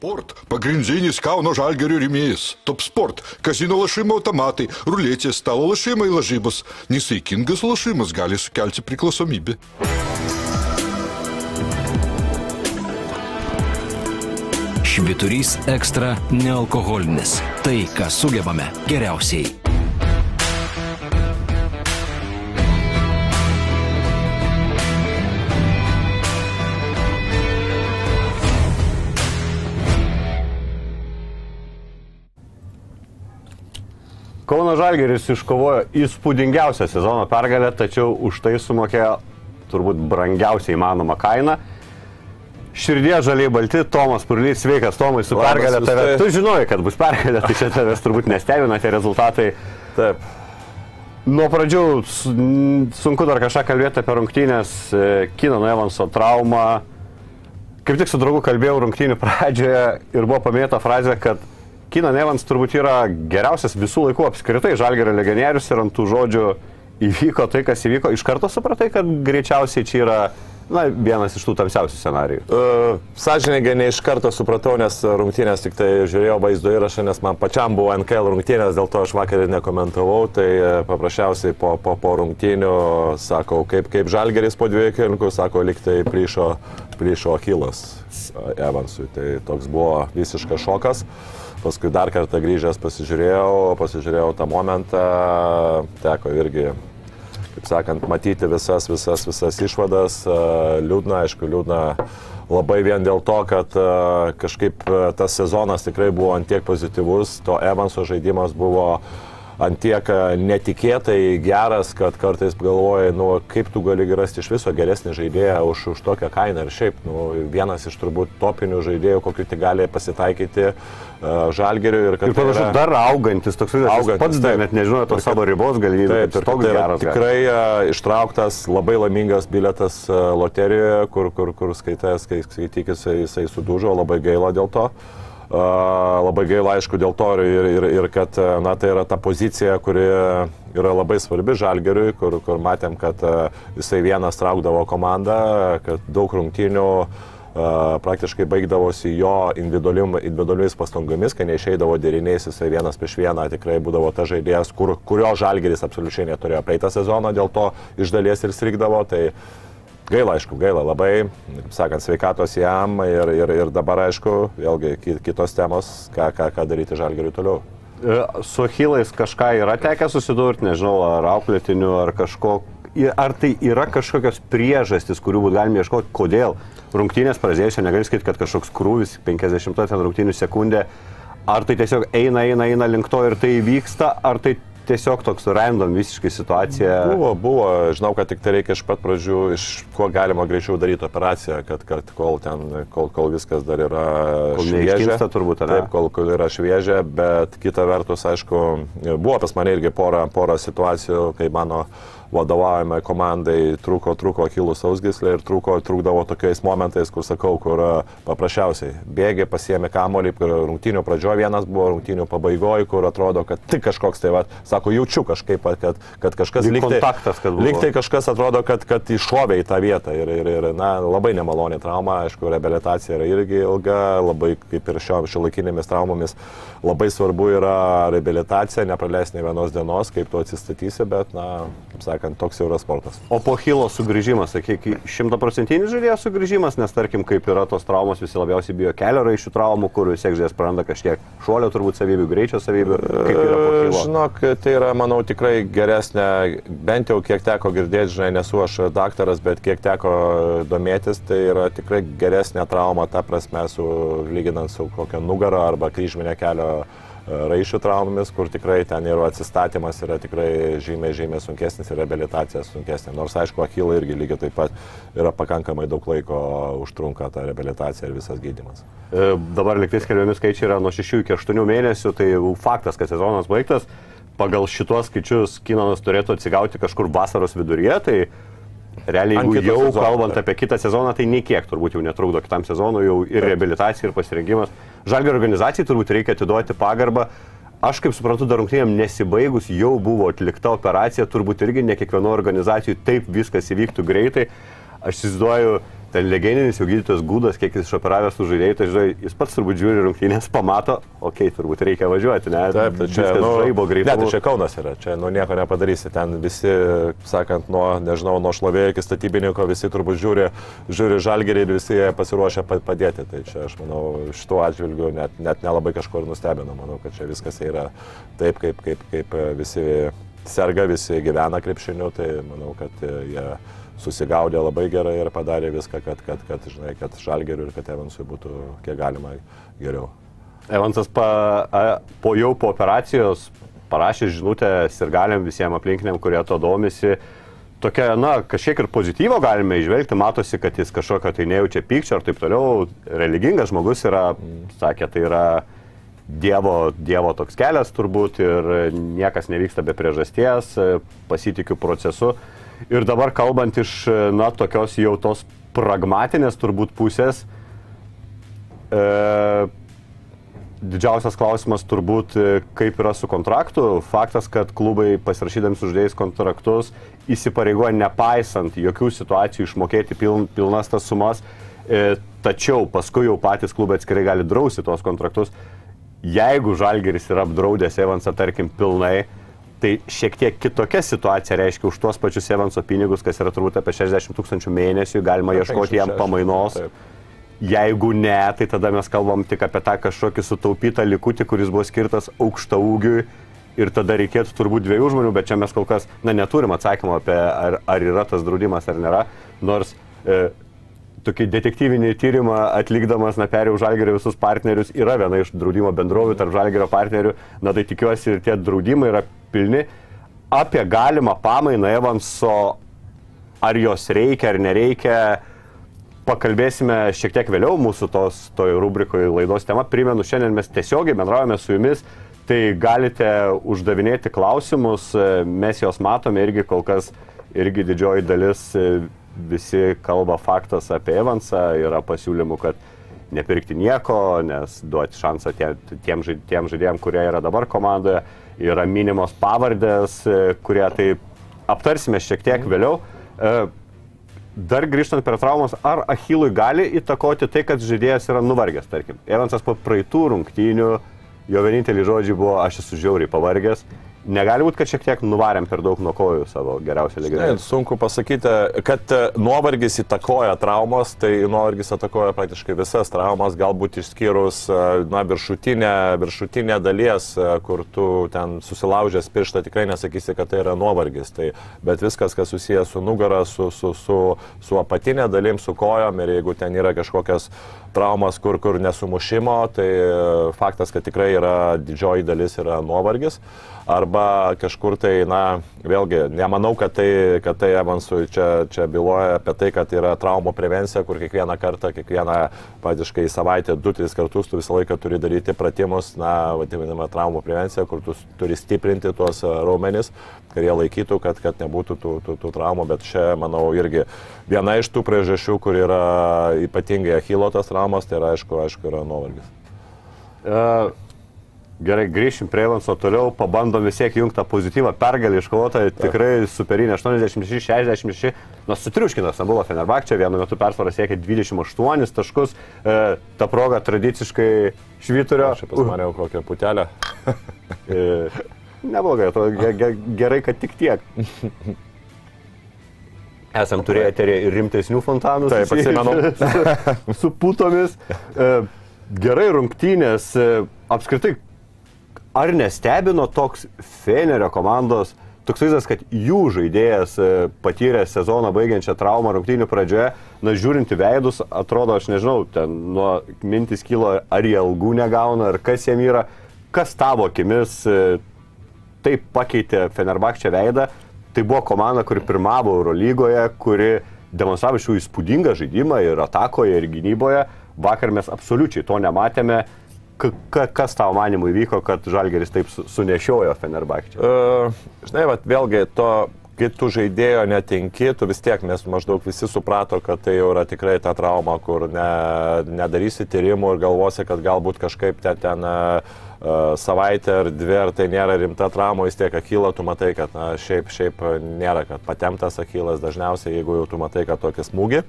Sport – pagrindinis Kauno žalgerio rėmėjas. Top Sport – kazino lašimo automatai, ruletės, stalo lašimai lažybos. Nesaikingas lašimas gali sukelti priklausomybę. Šviturys ekstra nealkoholinis. Tai, ką sugebame geriausiai. Kauno Žalgeris iškovojo įspūdingiausią sezono pergalę, tačiau už tai sumokėjo turbūt brangiausiai įmanomą kainą. Širdie žaliai balti, Tomas Purlys, sveikas Tomai, su Labas, pergalė tave. Justai. Tu žinojai, kad bus pergalė, tai čia tavęs turbūt nestebina tie rezultatai. Taip. Nuo pradžių sunku dar kažką kalbėti apie rungtynės, e, Kino Evanso traumą. Kaip tik su draugu kalbėjau rungtynių pradžioje ir buvo paminėta frazė, kad Kino Evans turbūt yra geriausias visų laikų apskritai žalgerio legionierius ir ant tų žodžių įvyko tai, kas įvyko. Iš karto supratai, kad greičiausiai čia yra na, vienas iš tų tamsiausių scenarijų. Uh, Sąžininkai ne iš karto supratau, nes rungtynės tik tai žiūrėjau vaizdo įrašą, nes man pačiam buvo NKL rungtynės, dėl to aš vakar ir nekomentavau. Tai e, paprasčiausiai po, po, po rungtynių sakau, kaip, kaip žalgeris po dviejų kelinkų, sako, liktai plyšo, plyšo Achilas Evansui. Tai toks buvo visiškas šokas. Paskui dar kartą grįžęs pasižiūrėjau, pasižiūrėjau tą momentą, teko irgi kaip sakant, matyti visas, visas, visas išvadas. E, Liūdna, aišku, liūdna labai vien dėl to, kad e, kažkaip e, tas sezonas tikrai buvo antiek pozityvus, to Evanso žaidimas buvo antiek e, netikėtai geras, kad kartais galvoji, nu, kaip tu gali rasti iš viso geresnį žaidėją už, už tokią kainą. Ir šiaip, nu, vienas iš turbūt topinių žaidėjų, kokiu tik gali pasitaikyti uh, žalgeriu. Ir, Ir panašu, tai yra- dar augantis toks Augantis, Pats dar net nežinojo tos savo ribos galimybės. Taip, ir toks tai geras. tikrai a, ištrauktas labai laimingas biletas loterijoje, kur, kur, kur skaitęs, kai skaityk, jisai, sudužo, labai gaila dėl to. A, Labai gaila, aišku, dėl to ir, ir, ir kad na, tai yra ta pozicija, kuri yra labai svarbi žalgeriui, kur, kur matėm, kad jisai vienas traukdavo komandą, kad daug rungtynių praktiškai baigdavosi jo individualiais pastangomis, kai neišeidavo deriniais, jisai vienas prieš vieną tikrai būdavo ta žaidėjas, kur, kurio žalgeris absoliučiai neturėjo praeitą sezoną, dėl to iš dalies ir strikdavo. Tai gaila, aišku, gaila labai, kaip sakant, sveikatos jam ir, ir, ir dabar, aišku, vėlgi ki- kitos temos, ką, ką, ką daryti žalgeriui toliau. E, Su Hilais kažką yra tekę susidurti, nežinau, ar auklėtiniu, ar kažko. Ar tai yra kažkokios priežastys, kurių būtų galima ieškoti, kodėl rungtynės pradėjusio negali sakyti, kad kažkoks krūvis 50 ten rungtynių sekundė, ar tai tiesiog eina, eina, eina link to ir tai vyksta, ar tai tiesiog toks random visiškai situacija. Buvo, buvo, žinau, kad tik tai reikia iš pat pradžių, iš kuo galima greičiau daryti operaciją, kad, kad kol ten, kol, kol viskas dar yra šviežia. turbūt? Taip, kol, kol yra šviežia, bet kita vertus, aišku, buvo pas mane irgi pora, pora situacijų, kai mano vadovaujamai komandai trūko, trūko kilų sausgislė ir trūko, trūkdavo tokiais momentais, kur sakau, kur a, paprasčiausiai bėgė, pasiemė kamolį, kur rungtynių pradžioje vienas buvo, rungtynių pabaigoje, kur atrodo, kad tik kažkoks tai, va, sako, jaučiu kažkaip, kad, kad kažkas Lyg lygtai- kontaktas, kad buvo. lygtai kažkas atrodo, kad, kad iššovė į tą vietą ir, ir, ir na, labai nemaloni trauma, aišku, reabilitacija yra irgi ilga, labai kaip ir šio šiolaikinėmis traumomis, labai svarbu yra reabilitacija, nepraleisti ne vienos dienos, kaip tu atsistatysi, bet, na, kaip sakant, toks yra sportas. O po Hilo sugrįžimas, sakyk, šimtaprocentinis žaidėjas sugrįžimas, nes tarkim, kaip yra tos traumos, visi labiausiai bijo kelio raiščių traumų, kur vis tiek žaidėjas praranda kažkiek šuolio turbūt savybių, greičio savybių. E? Žinok, tai yra, manau, tikrai geresnė, bent jau kiek teko girdėti, žinai, nesu aš daktaras, bet kiek teko domėtis, tai yra tikrai geresnė trauma, ta prasme, su, lyginant su kokia nugara arba kryžminė kelio raišių traumomis, kur tikrai ten ir atsistatymas yra tikrai žymiai, žymiai sunkesnis ir reabilitacija sunkesnė. Nors, aišku, akilai irgi lygiai taip pat yra pakankamai daug laiko užtrunka ta reabilitacija ir visas gydimas. E, Dabar liktai skelbiami skaičiai yra nuo 6 iki 8 mėnesių, tai faktas, kad sezonas baigtas. Pagal šitos skaičius Kinonas turėtų atsigauti kažkur vasaros viduryje, tai realiai Ant jeigu jau sezono, kalbant apie kitą sezoną, tai nei kiek turbūt jau netrukdo kitam sezonui, jau ir reabilitacija, ir pasirengimas. Žalgio organizacijai turbūt reikia atiduoti pagarbą. Aš kaip suprantu, dar rungtynėm nesibaigus jau buvo atlikta operacija, turbūt irgi ne kiekvieno organizacijų taip viskas įvyktų greitai. Aš įsivaizduoju, ten legendinis jau gydytojas Gudas, kiek jis išoperavęs su žaidėjai, tai žinai, jis pats turbūt žiūri rungtynės, pamato, okei, okay, turbūt reikia važiuoti, ne? Taip, tai čia nu, žaibo greitai. Ne, tai čia Kaunas yra, čia nu nieko nepadarysi, ten visi, sakant, nuo, nežinau, nuo šlovėjo iki statybininko, visi turbūt žiūri, žiūri žalgerį ir visi pasiruošę pa- padėti. Tai čia aš manau, šituo atžvilgiu net, net nelabai kažkur nustebino, manau, kad čia viskas yra taip, kaip, kaip, kaip visi serga, visi gyvena krepšiniu, tai manau, kad e, jie susigaudė labai gerai ir padarė viską, kad, kad, kad, žinai, kad žalgeriu ir kad Evansui būtų kiek galima geriau. Evansas pa, a, po jau po operacijos parašė žinutę sirgaliam visiems aplinkiniam, kurie to domisi. Tokia, na, kažkiek ir pozityvo galime išvelgti, matosi, kad jis kažkokio tai nejaučia pykčio ir taip toliau. Religingas žmogus yra, sakė, tai yra dievo, dievo toks kelias turbūt ir niekas nevyksta be priežasties, pasitikiu procesu. Ir dabar kalbant iš, na, tokios jau tos pragmatinės turbūt pusės, e, didžiausias klausimas turbūt, e, kaip yra su kontraktu. Faktas, kad klubai pasirašydami su žaidėjais kontraktus įsipareigoja nepaisant jokių situacijų išmokėti piln, pilnas tas sumas, e, tačiau paskui jau patys klubai atskirai gali drausti tuos kontraktus. Jeigu Žalgeris yra apdraudęs Evansą, tarkim, pilnai, tai šiek tiek kitokia situacija reiškia už tuos pačius Evanso pinigus, kas yra turbūt apie 60 tūkstančių mėnesių, galima ieškoti jam 560, pamainos. taip. Jeigu ne, tai tada mes kalbam tik apie tą kažkokį sutaupytą likutį, kuris buvo skirtas aukšta ūgiui. Ir tada reikėtų turbūt dviejų žmonių, bet čia mes kol kas, na, neturim atsakymo apie, ar, ar yra tas draudimas ar nėra. Nors e, tokį detektyvinį tyrimą atlikdamas, na, perėjau žalgerio visus partnerius, yra viena iš draudimo bendrovių tarp žalgerio partnerių, na, tai tikiuosi ir tie draudimai yra pilni. Apie galimą pamainą Evanso, ar jos reikia ar nereikia, pakalbėsime šiek tiek vėliau mūsų tos toj rubrikoje laidos tema. Primenu, šiandien mes tiesiogiai bendraujame su jumis, tai galite uždavinėti klausimus, mes juos matome irgi kol kas, irgi didžioji dalis visi kalba faktas apie Evansą, yra pasiūlymų, kad nepirkti nieko, nes duoti šansą tie, tiem, žai- tiem žaidėjim, kurie yra dabar komandoje, yra minimos pavardės, e, kurie tai aptarsime šiek tiek vėliau. E, Dar grįžtant prie traumos, ar Achilui gali įtakoti tai, kad žaidėjas yra nuvargęs, tarkim. Evansas po praeitų rungtynių, jo vieninteliai žodžiai buvo, aš esu žiauriai pavargęs. Negali būti, kad šiek tiek nuvarėm per daug nuo kojų savo geriausią legionierių. sunku pasakyti, kad e, nuovargis įtakoja traumos, tai nuovargis įtakoja praktiškai visas traumas, galbūt išskyrus e, na, viršutinę, viršutinę dalies, e, kur tu ten susilaužęs pirštą, tikrai nesakysi, kad tai yra nuovargis. Tai, bet viskas, kas susijęs su nugara, su, su, su, su apatinė dalim, su kojom ir jeigu ten yra kažkokias traumas, kur, kur nesumušimo, tai faktas, kad tikrai yra didžioji dalis yra nuovargis. Arba kažkur tai, na, vėlgi, nemanau, kad tai, kad tai Evansui čia, čia byloja apie tai, kad yra traumų prevencija, kur kiekvieną kartą, kiekvieną, patiškai savaitę, du, tris kartus tu visą laiką turi daryti pratimus, na, vadinamą traumų prevenciją, kur tu turi stiprinti tuos e, raumenis, kad jie laikytų, kad, kad nebūtų tų, tų, tų traumų, bet čia, manau, irgi viena iš tų priežasčių, kur yra ypatingai achilotas traumas, tai yra, aišku, aišku, yra nuovargis. Uh, gerai, grįšim prie Evanso toliau, pabandom vis tiek jungti tą pozityvą pergalį iškovotą, tikrai superinė 86-66, nors sutriuškinas Stambulo Fenerbakčia, vienu metu persvaras siekia 28 taškus, e, ta proga tradiciškai švyturio. Aš pasimaniau kokią putelę. E, neblogai, atrodo, ge, ge, gerai, kad tik tiek. Esam turėję ir rimtesnių fontanų. Taip, Su, su putomis. E, gerai rungtynės. E, apskritai, ar nestebino toks Fenerio komandos toks vaizdas, kad jų žaidėjas e, patyrė sezoną baigiančią traumą rungtynių pradžioje, na žiūrint į veidus, atrodo, aš nežinau, ten nuo mintis kilo, ar jie algų negauna, ar kas jiem yra, kas tavo akimis e, taip pakeitė Fenerbakčio veidą. Tai buvo komanda, kuri pirmavo Eurolygoje, kuri demonstravo šių įspūdingą žaidimą ir atakoje, ir gynyboje. Vakar mes absoliučiai to nematėme. Ka- ka- Kas tavo manimu įvyko, kad Žalgeris taip su- sunešiojo Fenerbakčio? Uh, žinai, vat, vėlgi, to, kai tu žaidėjo netinki, tu vis tiek, nes maždaug visi suprato, kad tai jau yra tikrai ta trauma, kur ne, nedarysi tyrimų ir galvosi, kad galbūt kažkaip ten, ten uh, savaitę ar dvi, ar tai nėra rimta trauma, vis tiek akylą, tu matai, kad na, šiaip, šiaip nėra, kad patemtas akylas dažniausiai, jeigu jau tu matai, kad tokį smūgį.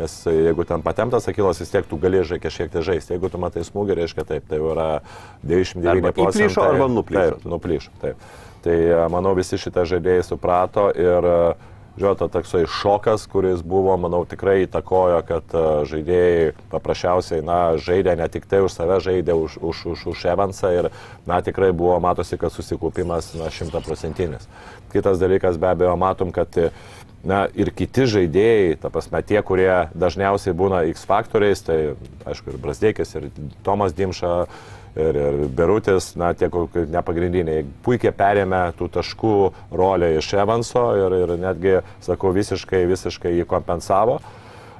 Nes jeigu ten patemtas akilas, vis tiek tu gali žai kažkiek tai žaisti. Jeigu tu matai smūgį, reiškia taip, tai yra 99 Arba procentai. įplyšo, arba nuplyšo. Taip, nuplyšo. Taip. Tai e, manau visi šitą žaidėjai suprato ir e, Žiūrėjau, toksai šokas, kuris buvo, manau, tikrai įtakojo, kad e, žaidėjai paprasčiausiai, na, žaidė ne tik tai už save, žaidė už, už, už, už Evansą ir, na, tikrai buvo, matosi, kad susikaupimas, na, šimtaprocentinis. Kitas dalykas, be abejo, matom, kad na, ir kiti žaidėjai, ta prasme, tie, kurie dažniausiai būna X faktoriais, tai, aišku, ir Brasdėkis, ir Tomas Dimša, ir, ir Berutis, na, tie nepagrindiniai, puikiai perėmė tų taškų rolę iš Evanso ir, ir netgi, sakau, visiškai, visiškai jį kompensavo.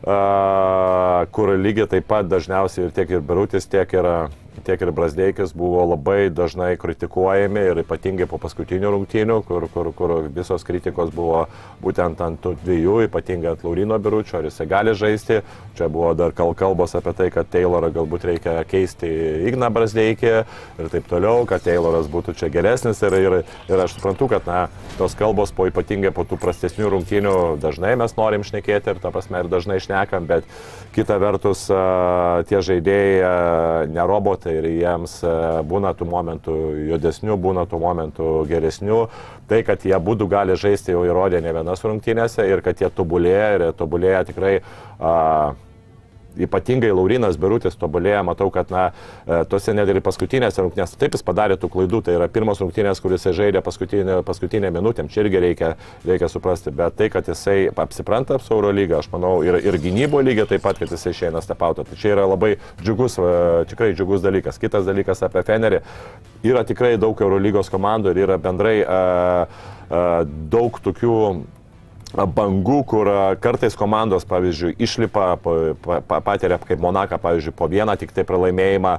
Uh, kur lygiai taip pat dažniausiai ir tiek ir Berutis, tiek ir uh, tiek ir Brasdeikis buvo labai dažnai kritikuojami ir ypatingai po paskutinių rungtynių, kur, kur, kur visos kritikos buvo būtent ant tų dviejų, ypatingai ant Laurino Biručio, ar jisai gali žaisti. Čia buvo dar kalbos apie tai, kad Taylorą galbūt reikia keisti Igną Brasdeikį ir taip toliau, kad Tayloras būtų čia geresnis ir, ir, ir aš suprantu, kad na, tos kalbos po ypatingai po tų prastesnių rungtynių dažnai mes norim šnekėti ir ta prasme ir dažnai šnekam, bet kita vertus tie žaidėjai ne robotai ir jiems e, būna tų momentų juodesnių, būna tų momentų geresnių. Tai, kad jie būtų gali žaisti jau įrodė ne vienas rungtynėse ir kad jie tobulėja ir tobulėja tikrai uh, ypatingai Laurinas Berutis tobulėja, matau, kad na, e, tose net ir paskutinėse rungtynėse taip jis padarė tų klaidų, tai yra pirmas rungtynės, kuris žaidė paskutinė, paskutinė minutėm, čia irgi reikia, reikia suprasti, bet tai, kad jisai apsipranta su Euro lyga, aš manau, ir, ir gynybo lygia taip pat, kad jisai išeina stepauto, tai čia yra labai džiugus, tikrai džiugus dalykas. Kitas dalykas apie Fenerį, yra tikrai daug Euro lygos komandų ir yra bendrai uh, uh, daug tokių bangų, kur kartais komandos, pavyzdžiui, išlipa, patiria kaip Monaka, pavyzdžiui, po vieną tik tai pralaimėjimą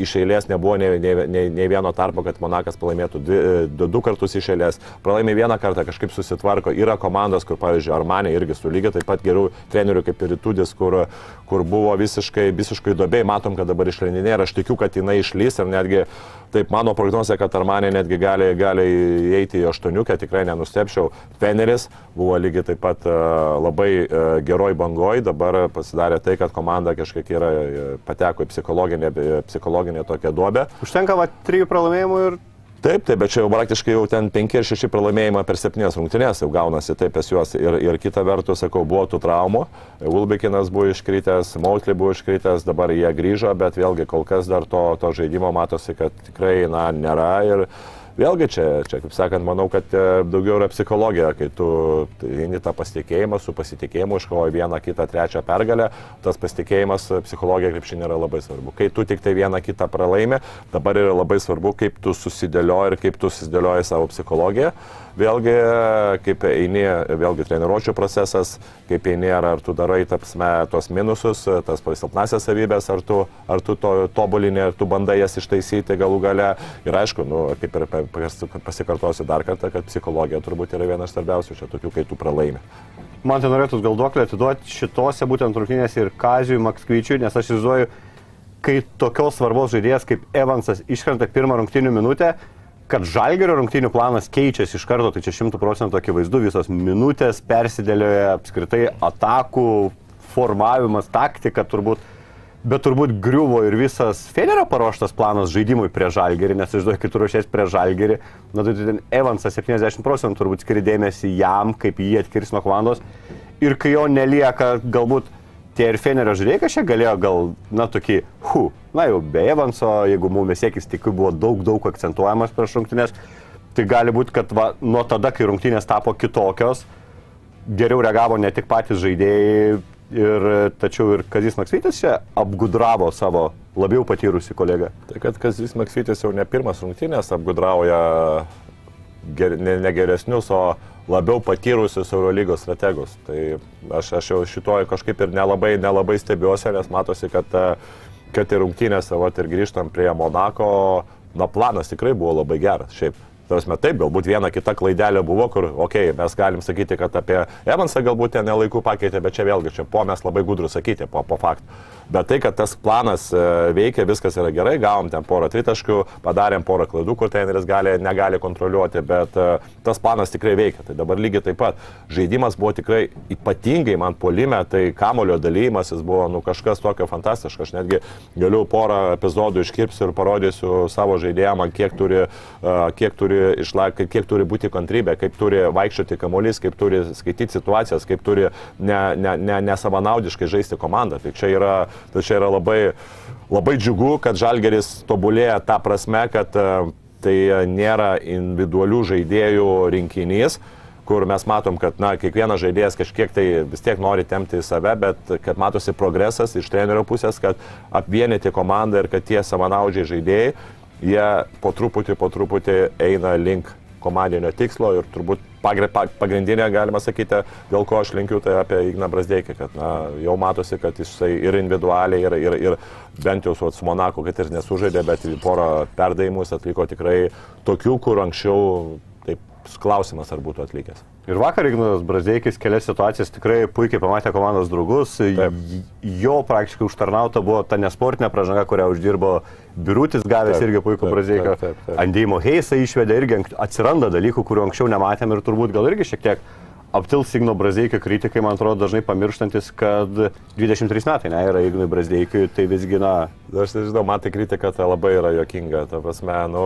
iš eilės nebuvo nei, nei, nei, nei vieno tarpo, kad Monakas pralaimėtų dvi, du, du kartus iš eilės. Pralaimė vieną kartą, kažkaip susitvarko. Yra komandos, kur, pavyzdžiui, Armanė irgi su lygiai taip pat gerų trenerių kaip ir Rytudis, kur, kur buvo visiškai, visiškai dobiai. Matom, kad dabar išlendinė ir aš tikiu, kad jinai išlys ir netgi Taip, mano prognozija, kad Armanė netgi gali, gali įeiti į aštuoniukę, tikrai nenustepčiau. Feneris buvo lygiai taip pat uh, labai uh, geroj bangoj, dabar pasidarė tai, kad komanda kažkiek yra uh, pateko į psichologinę, psichologinę tokią duobę. Užtenka va trijų pralaimėjimų ir Taip, taip, bet čia jau praktiškai jau ten 5 ir 6 pralaimėjimai per 7 rungtynės jau gaunasi taip pas juos. Ir, ir kita vertus, sakau, buvo tų traumų. Ulbikinas buvo iškritęs, Mautli buvo iškritęs, dabar jie grįžo, bet vėlgi kol kas dar to, to žaidimo matosi, kad tikrai, na, nėra. Ir, Vėlgi čia, čia, kaip sakant, manau, kad e, daugiau yra psichologija, kai tu eini tą pasitikėjimą, su pasitikėjimu iškovoji vieną, kitą, trečią pergalę, tas pasitikėjimas e, psichologija krepšinė yra labai svarbu. Kai tu tik tai vieną kitą pralaimi, dabar yra labai svarbu, kaip tu susidėlioji ir kaip tu susidėlioji savo psichologiją. Vėlgi, kaip eini, vėlgi treniruočio procesas, kaip eini, ar, ar tu darai tapsme tos minususus, tas silpnasias savybės, ar tu, ar tu to tobulini, ar tu bandai jas ištaisyti galų gale. Ir aišku, nu, kaip ir pasikartosiu dar kartą, kad psichologija turbūt yra vienas svarbiausių čia tokių, kai tu pralaimi. Man tai norėtų gal duoklę atiduoti šitose būtent rungtynėse ir Kazijui Makskvyčiui, nes aš įsivaizduoju, kai tokios svarbos žaidėjas kaip Evansas iškrenta pirmą rungtynių minutę, kad žalgerio rungtynių planas keičiasi iš karto, tai čia šimtų procentų akivaizdu, visos minutės persidėlioja apskritai atakų formavimas, taktika turbūt Bet turbūt griuvo ir visas Fenerio paruoštas planas žaidimui prie Žalgerį, nes išduoju, kai tu ruošies prie Žalgerį, na tai ten Evansas 70 procentų turbūt skiri dėmesį jam, kaip jį atkirs nuo komandos. Ir kai jo nelieka, galbūt tie ir Fenerio žaidėjai kažkiek galėjo gal, na tokį, hu, na jau be Evanso, jeigu mums siekis tik buvo daug, daug akcentuojamas prieš rungtynės, tai gali būti, kad va, nuo tada, kai rungtynės tapo kitokios, geriau reagavo ne tik patys žaidėjai, Ir tačiau ir Kazis Maksytis čia apgudravo savo labiau patyrusi kolegą. Tai kad Kazis Maksytis jau ne pirmas rungtynės apgudrauja ger, ne, ne geresnius, o labiau patyrusius Eurolygos strategus. Tai aš, aš jau šitoje kažkaip ir nelabai, nelabai stebiuosi, nes matosi, kad, kad ir rungtynėse, va, ir grįžtam prie Monako, na planas tikrai buvo labai geras. Šiaip Tarsi, taip, galbūt viena kita klaidelė buvo, kur, okei, okay, mes galim sakyti, kad apie Evansą galbūt ten nelaikų pakeitė, bet čia vėlgi, čia po mes labai gudrų sakyti, po, po faktų. Bet tai, kad tas planas e, veikia, viskas yra gerai, gavom ten porą tritaškių, padarėm porą klaidų, kur treneris gali, negali kontroliuoti, bet e, tas planas tikrai veikia. Tai dabar lygiai taip pat žaidimas buvo tikrai ypatingai man polime, tai kamulio dalymasis buvo nu, kažkas tokio fantastiško. Aš netgi galiu porą epizodų iškirpsiu ir parodysiu savo žaidėjams, kiek turi, e, kiek turi, išlaik, kiek turi būti kantrybė, kaip turi vaikščioti kamuolys, kaip turi skaityti situacijas, kaip turi nesavanaudiškai ne, ne, ne žaisti komandą. Tai čia yra Tai čia yra labai, labai džiugu, kad Žalgeris tobulėja tą prasme, kad e, tai nėra individualių žaidėjų rinkinys kur mes matom, kad na, kiekvienas žaidėjas kažkiek tai vis tiek nori temti į save, bet kad matosi progresas iš trenerio pusės, kad apvienyti komandą ir kad tie savanaudžiai žaidėjai, jie po truputį, po truputį eina link komandinio tikslo ir turbūt pagrindinė, galima sakyti, dėl ko aš linkiu, tai apie Igną Brasdeikį, kad na, jau matosi, kad jisai ir individualiai, ir, ir, ir bent jau su, su Monaku, kad ir nesužaidė, bet porą perdavimus atliko tikrai tokių, kur anksčiau taip klausimas, ar būtų atlikęs. Ir vakar Ignas Brazdeikis kelias situacijas tikrai puikiai pamatė komandos draugus. Taip. Jo praktiškai užtarnauta buvo ta nesportinė pražanga, kurią uždirbo Birutis gavęs taip, irgi puikų Brazdeiką. Andėjimo Heisą išvedė irgi atsiranda dalykų, kurių anksčiau nematėm ir turbūt gal irgi šiek tiek aptils Igno Brazdeikio kritikai, man atrodo, dažnai pamirštantis, kad 23 metai, ne, yra Ignui Brazdeikiui, tai visgi, na... Aš nežinau, man tai kritika tai labai yra jokinga, ta prasme, nu,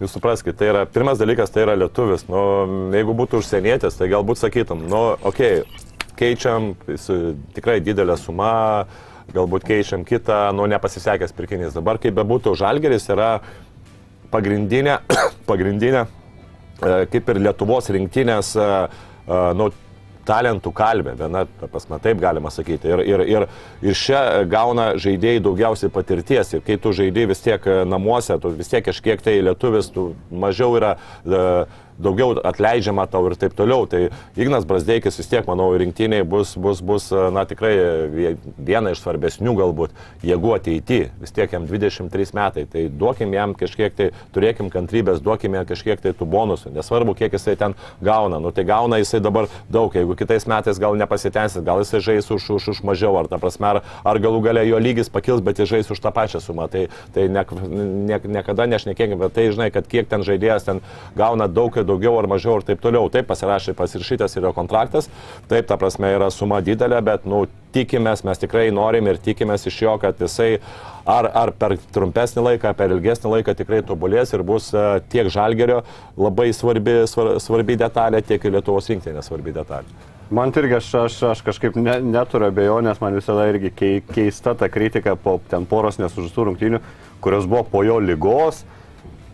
Jūs supraskite, tai yra, pirmas dalykas, tai yra lietuvis. Nu, jeigu būtų užsienietis, tai galbūt sakytum, nu, okei, okay, keičiam, tikrai didelė suma, galbūt keičiam kitą, nu, nepasisekęs pirkinys. Dabar, kaip bebūtų, žalgeris yra pagrindinė, pagrindinė, e, kaip ir Lietuvos rinktinės, e, e, nu, talentų kalbė, viena, pasme, taip galima sakyti. Ir, ir, ir, ir čia gauna žaidėjai daugiausiai patirties. Ir kai tu žaidėjai vis tiek namuose, tu vis tiek kažkiek tai lietuvis, tu mažiau yra... Uh, daugiau atleidžiama tau ir taip toliau. Tai Ignas Brasdeikis vis tiek, manau, rinktiniai bus, bus, bus na, tikrai viena iš svarbesnių galbūt jėgų ateityje. Vis tiek jam 23 metai. Tai duokim jam kažkiek tai, turėkim kantrybės, duokim jam kažkiek tai tų bonusų. Nesvarbu, kiek jisai ten gauna. Nu, tai gauna jisai dabar daug. Jeigu kitais metais gal nepasitensit, gal jisai žais už, už, už mažiau, ar ta prasme, ar, ar galų galia jo lygis pakils, bet jis žais už tą pačią sumą. Tai, tai ne, ne, niekada nešnekėkime, bet tai žinai, kad kiek ten žaidėjas ten gauna daug, daugiau ar mažiau ir taip toliau. Taip pasirašė, pasirašytas yra kontraktas, taip ta prasme yra suma didelė, bet, nu, tikimės, mes tikrai norim ir tikimės iš jo, kad jisai ar, ar per trumpesnį laiką, per ilgesnį laiką tikrai tobulės ir bus e, tiek žalgerio labai svarbi, svarbi detalė, tiek ir Lietuvos rinktinė svarbi detalė. Man irgi aš, aš, aš kažkaip ne, neturiu abejonės, man visada irgi keista ta kritika po ten poros nesužustų rungtynių, kurios buvo po jo lygos.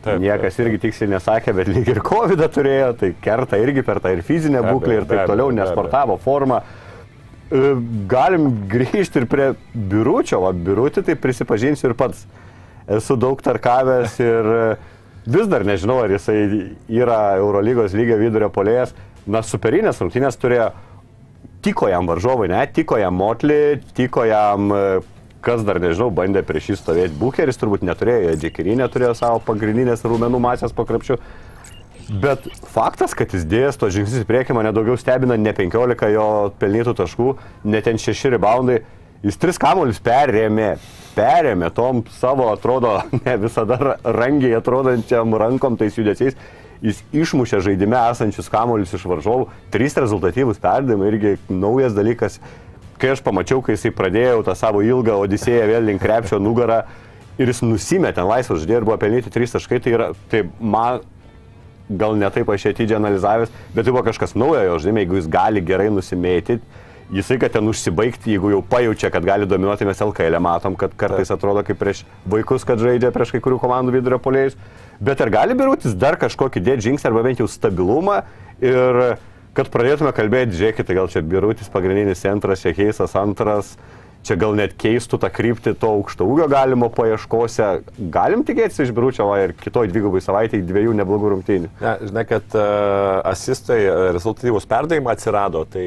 Taip, Niekas taip, irgi tiksliai nesakė, bet lyg ir COVID turėjo, tai kerta irgi per tą ir fizinę būklę ir taip toliau, nesportavo formą. E, galim grįžti ir prie biuručio, o biurutį tai prisipažinsiu ir pats. Esu daug tarkavęs ir e, vis dar nežinau, ar jisai yra Eurolygos lygio vidurio polėjas. Na, superinės rungtynės turėjo, tiko jam varžovai, ne, tiko jam Motli, tiko jam e, kas dar nežinau, bandė prieš jį stovėti. Bucheris turbūt neturėjo, Džekirinė neturėjo savo pagrindinės rūmenų masės po krepšiu. Bet faktas, kad jis dėjęs to žingsnis į priekį mane daugiau stebina ne 15 jo pelnytų taškų, ne ten 6 reboundai. Jis tris kamuolius perėmė, perėmė tom savo, atrodo, ne visada rangiai atrodančiam rankom tais judesiais. Jis išmušė žaidime esančius kamuolius iš varžovų. Trys rezultatyvus perdavimai irgi naujas dalykas kai aš pamačiau, kai jisai pradėjo tą savo ilgą odisėją vėl link krepšio nugarą ir jis nusimetė laisvą žaidėją ir buvo pelnyti 3 taškai, tai, yra, tai man gal ne taip aš atidžiai analizavęs, bet tai buvo kažkas naujo jo žaidime, jeigu jis gali gerai nusimėtyti. Jisai, kad ten užsibaigti, jeigu jau pajaučia, kad gali dominuoti, mes LKL matom, kad kartais atrodo kaip prieš vaikus, kad žaidžia prieš kai kurių komandų vidurio polėjus. Bet ar gali birutis dar kažkokį dėdį žingsnį arba bent jau stabilumą ir kad pradėtume kalbėti, žiūrėkite, gal čia Birutis pagrindinis centras, čia Keisas antras, čia gal net keistų tą kryptį to aukšto ūgio galimo paieškose. Galim tikėtis iš Biručio ir kitoj dvigubai savaitėje dviejų neblogų rungtynių. Ne, žinai, kad uh, asistai rezultatyvus perdavimai atsirado, tai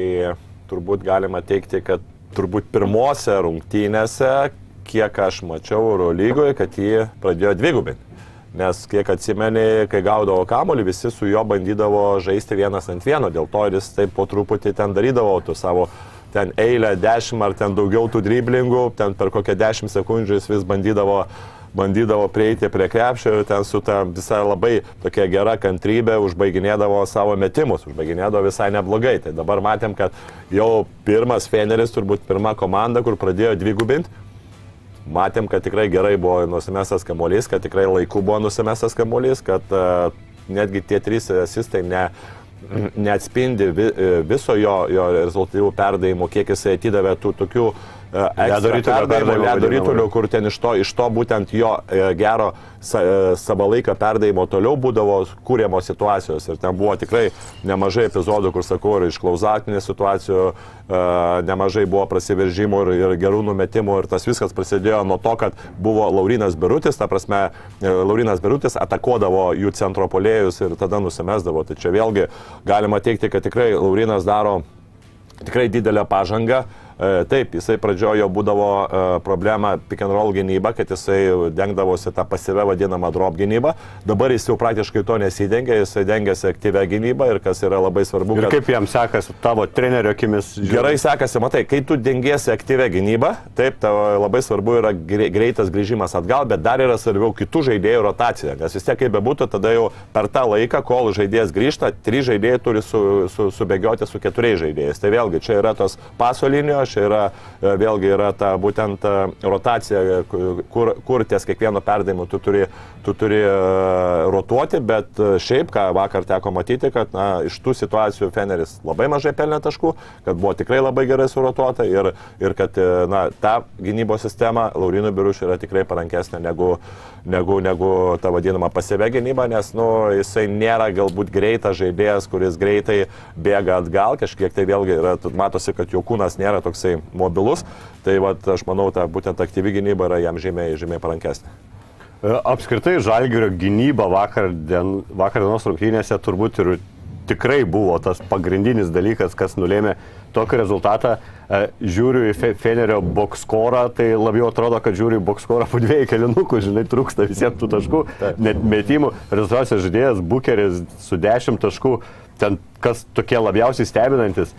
turbūt galima teikti, kad turbūt pirmose rungtynėse, kiek aš mačiau Euro lygoje, kad jį pradėjo dvigubinti. Nes kiek atsimeni, kai gaudavo kamolį, visi su juo bandydavo žaisti vienas ant vieno, dėl to ir jis taip po truputį ten darydavo tu savo ten eilę 10 ar ten daugiau tų driblingų, ten per kokią 10 sekundžių jis vis bandydavo bandydavo prieiti prie krepšio ir ten su ta visai labai tokia gera kantrybė užbaiginėdavo savo metimus, užbaiginėdavo visai neblogai. Tai dabar matėm, kad jau pirmas Feneris, turbūt pirma komanda, kur pradėjo dvigubinti, matėm, kad tikrai gerai buvo nusimestas kamuolys, kad tikrai laiku buvo nusimestas kamuolys, kad uh, netgi tie trys asistai ne, neatspindi vi, viso jo, jo rezultatyvų perdavimų, kiek jisai atidavė tų tokių uh, ledo rytulio, kur ten iš to, iš to būtent jo e, gero sa, e, savo laiką perdavimo toliau būdavo kūriamos situacijos. Ir ten buvo tikrai nemažai epizodų, kur sakau, ir iš klauzatinės situacijų, e, nemažai buvo prasiveržimų ir, ir gerų numetimų. Ir tas viskas prasidėjo nuo to, kad buvo Laurinas Berutis, ta prasme, Laurinas Berutis atakuodavo jų centro polėjus ir tada nusimesdavo. Tai čia vėlgi galima teikti, kad tikrai Laurinas daro tikrai didelę pažangą. E, taip, jisai pradžiojo būdavo e, problema pick and roll gynyba, kad jisai dengdavosi tą pasyvę vadinamą drop gynybą. Dabar jis jau praktiškai to nesidengia, jisai dengiasi aktyvę gynybą ir kas yra labai svarbu. Ir kad... kaip jam sekasi tavo trenerio akimis? Žiūrė. Gerai sekasi, matai, kai tu dengiesi aktyvę gynybą, taip, labai svarbu yra greitas grįžimas atgal, bet dar yra svarbiau kitų žaidėjų rotacija, nes vis tiek kaip bebūtų, tada jau per tą laiką, kol žaidėjas grįžta, trys žaidėjai turi su, su, subėgioti su keturiais žaidėjais. Tai vėlgi čia yra tos paso linijos, čia yra e, vėlgi yra ta būtent e, rotacija, kur, kur ties kiekvieno perdavimu tu turi, tu turi e, rotuoti, bet šiaip, ką vakar teko matyti, kad na, iš tų situacijų Feneris labai mažai pelnė taškų, kad buvo tikrai labai gerai surotuota ir, ir kad na, ta gynybos sistema Laurinų Biruš yra tikrai parankesnė negu, negu, negu ta vadinama pasivė gynyba, nes nu, jisai nėra galbūt greitas žaidėjas, kuris greitai bėga atgal, kažkiek tai vėlgi yra, matosi, kad jo kūnas nėra toksai mobilus, tai vat, aš manau, ta būtent aktyvi gynyba yra jam žymiai, žymiai parankesnė. E, apskritai, Žalgirio gynyba vakar, dien, vakar dienos rungtynėse turbūt ir tikrai buvo tas pagrindinis dalykas, kas nulėmė tokį rezultatą. E, žiūriu į Fenerio bokskorą, tai labiau atrodo, kad žiūriu į bokskorą po dviejų kelinukų, žinai, trūksta visiems tų taškų, net metimų. Rezultatas žaidėjas Bukeris su 10 taškų, ten kas tokie labiausiai stebinantis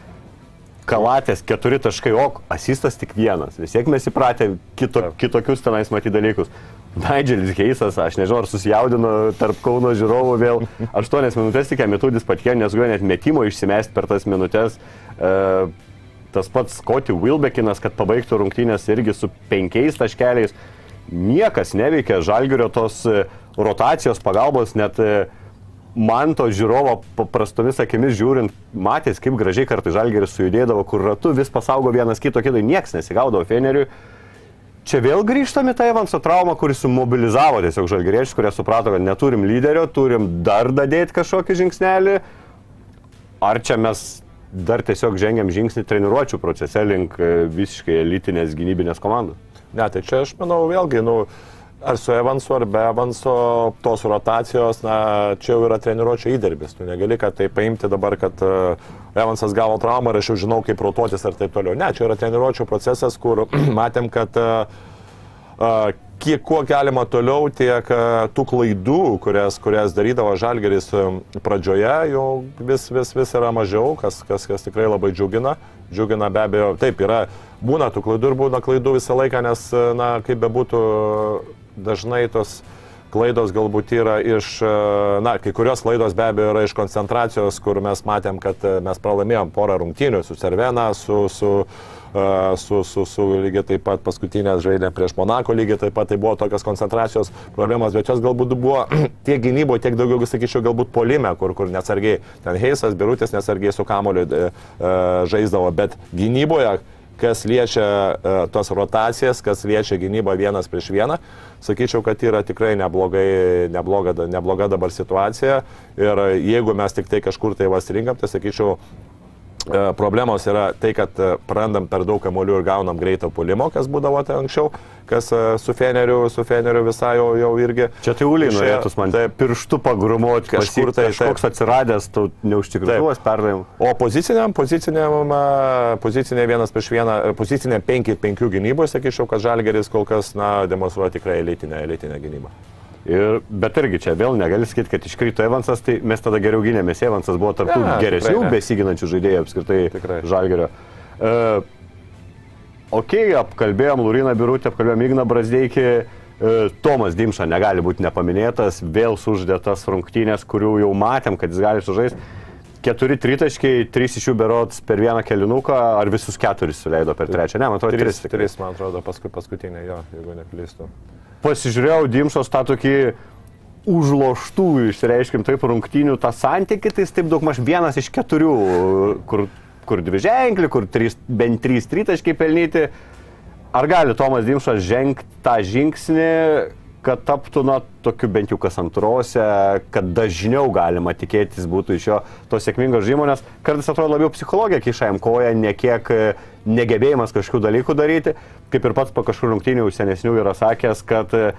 kalatės keturi taškai, o asistas tik vienas. Vis tiek mes įpratę kito, kitokius tenais matyti dalykus. Nigelis Heisas, aš nežinau, ar susijaudino tarp Kauno žiūrovų vėl. Aštuonias minutės tik metudis patikė, nesugojo net metimo išsimesti per tas minutės. E, tas pats Scotty Wilbekinas, kad pabaigtų rungtynės irgi su penkiais taškeliais. Niekas neveikia žalgerio tos e, rotacijos pagalbos, net e, man to žiūrovo paprastomis akimis žiūrint, matės, kaip gražiai kartai žalgeris sujudėdavo, kur ratu vis pasaugo vienas kito kito, nieks nesigaudavo Feneriui. Čia vėl grįžtame tą Evanso traumą, kuris sumobilizavo tiesiog žalgeriečius, kurie suprato, kad neturim lyderio, turim dar dadėti kažkokį žingsnelį. Ar čia mes dar tiesiog žengiam žingsnį treniruočio procese link e, visiškai elitinės gynybinės komandos? Ne, tai čia aš manau vėlgi, nu, ar su Evansu, ar be Evanso tos rotacijos, na, čia jau yra treniruočio įdirbis. Tu negali, kad tai paimti dabar, kad uh, Evansas gavo traumą ir aš jau žinau, kaip rotuotis ir taip toliau. Ne, čia yra treniruočio procesas, kur matėm, kad uh, uh, kiek kuo galima toliau, tiek tų klaidų, kurias, kurias darydavo Žalgeris pradžioje, jau vis, vis, vis yra mažiau, kas, kas, kas tikrai labai džiugina. Džiugina be abejo, taip yra, būna tų klaidų ir būna klaidų visą laiką, nes, na, kaip bebūtų, dažnai tos klaidos galbūt yra iš, e, na, kai kurios klaidos be abejo yra iš koncentracijos, kur mes matėm, kad e, mes pralaimėjom porą rungtynių su Cervena, su, su, e, su, su, su lygiai taip pat paskutinės žaidė prieš Monako, lygiai taip pat tai buvo tokios koncentracijos problemos, bet jos galbūt buvo tiek gynyboje, tiek daugiau, sakyčiau, galbūt polime, kur, kur nesargiai, ten Heisas, Birutis nesargiai su kamoliu žaisdavo, bet gynyboje kas liečia uh, tos rotacijas, kas liečia gynybą vienas prieš vieną, sakyčiau, kad yra tikrai neblogai, nebloga, nebloga dabar situacija. Ir jeigu mes tik tai kažkur tai vas rinkam, tai sakyčiau, E, problemos yra tai, kad e, prarandam per daug kamolių ir gaunam greito pulimo, kas būdavo tai anksčiau, kas e, su Feneriu, su Feneriu visai jau, jau irgi. Čia tai Uliai norėtų man taip pirštų pagrumuoti, kažkur tai kažkoks atsiradęs, tu neužtikrintuos perdavimų. O poziciniam, poziciniam, pozicinė vienas prieš vieną, pozicinė 5-5 gynyboje, sakyčiau, kad Žalgeris kol kas, na, demonstruoja tikrai elitinę, elitinę gynybą. Ir, bet irgi čia vėl negali sakyti, kad iškrito Evansas, tai mes tada geriau gynėmės. Evansas buvo tarp Ne, geresnių besiginančių žaidėjų apskritai Tikrai. Žalgerio. Uh, ok, apkalbėjom Luriną Birutę, apkalbėjom Igną Brasdeikį. Uh, Tomas Dimša negali būti nepaminėtas, vėl suždėtas rungtynės, kurių jau matėm, kad jis gali sužaisti. Keturi tritaškiai, trys iš jų berots per vieną kelinuką, ar visus keturis suleido per trečią, ne, man atrodo, tris. trys, man atrodo, paskui paskutinė jo, jeigu neklystu. Pasižiūrėjau Dimšos tą tokį užloštų, išreiškim taip, rungtynių tą santykį, tai jis taip daug maž vienas iš keturių, kur, kur dvi ženkli, kur trys, bent trys tritaškiai pelnyti. Ar gali Tomas Dimšas žengti tą žingsnį, kad taptų, na, tokiu bent jau kas antrose, kad dažniau galima tikėtis būtų iš jo to sėkmingo žymo, nes kartais atrodo labiau psichologija kišajam koja, ne kiek e, negebėjimas kažkokių dalykų daryti, kaip ir pats po kažkur rungtynių senesnių yra sakęs, kad e,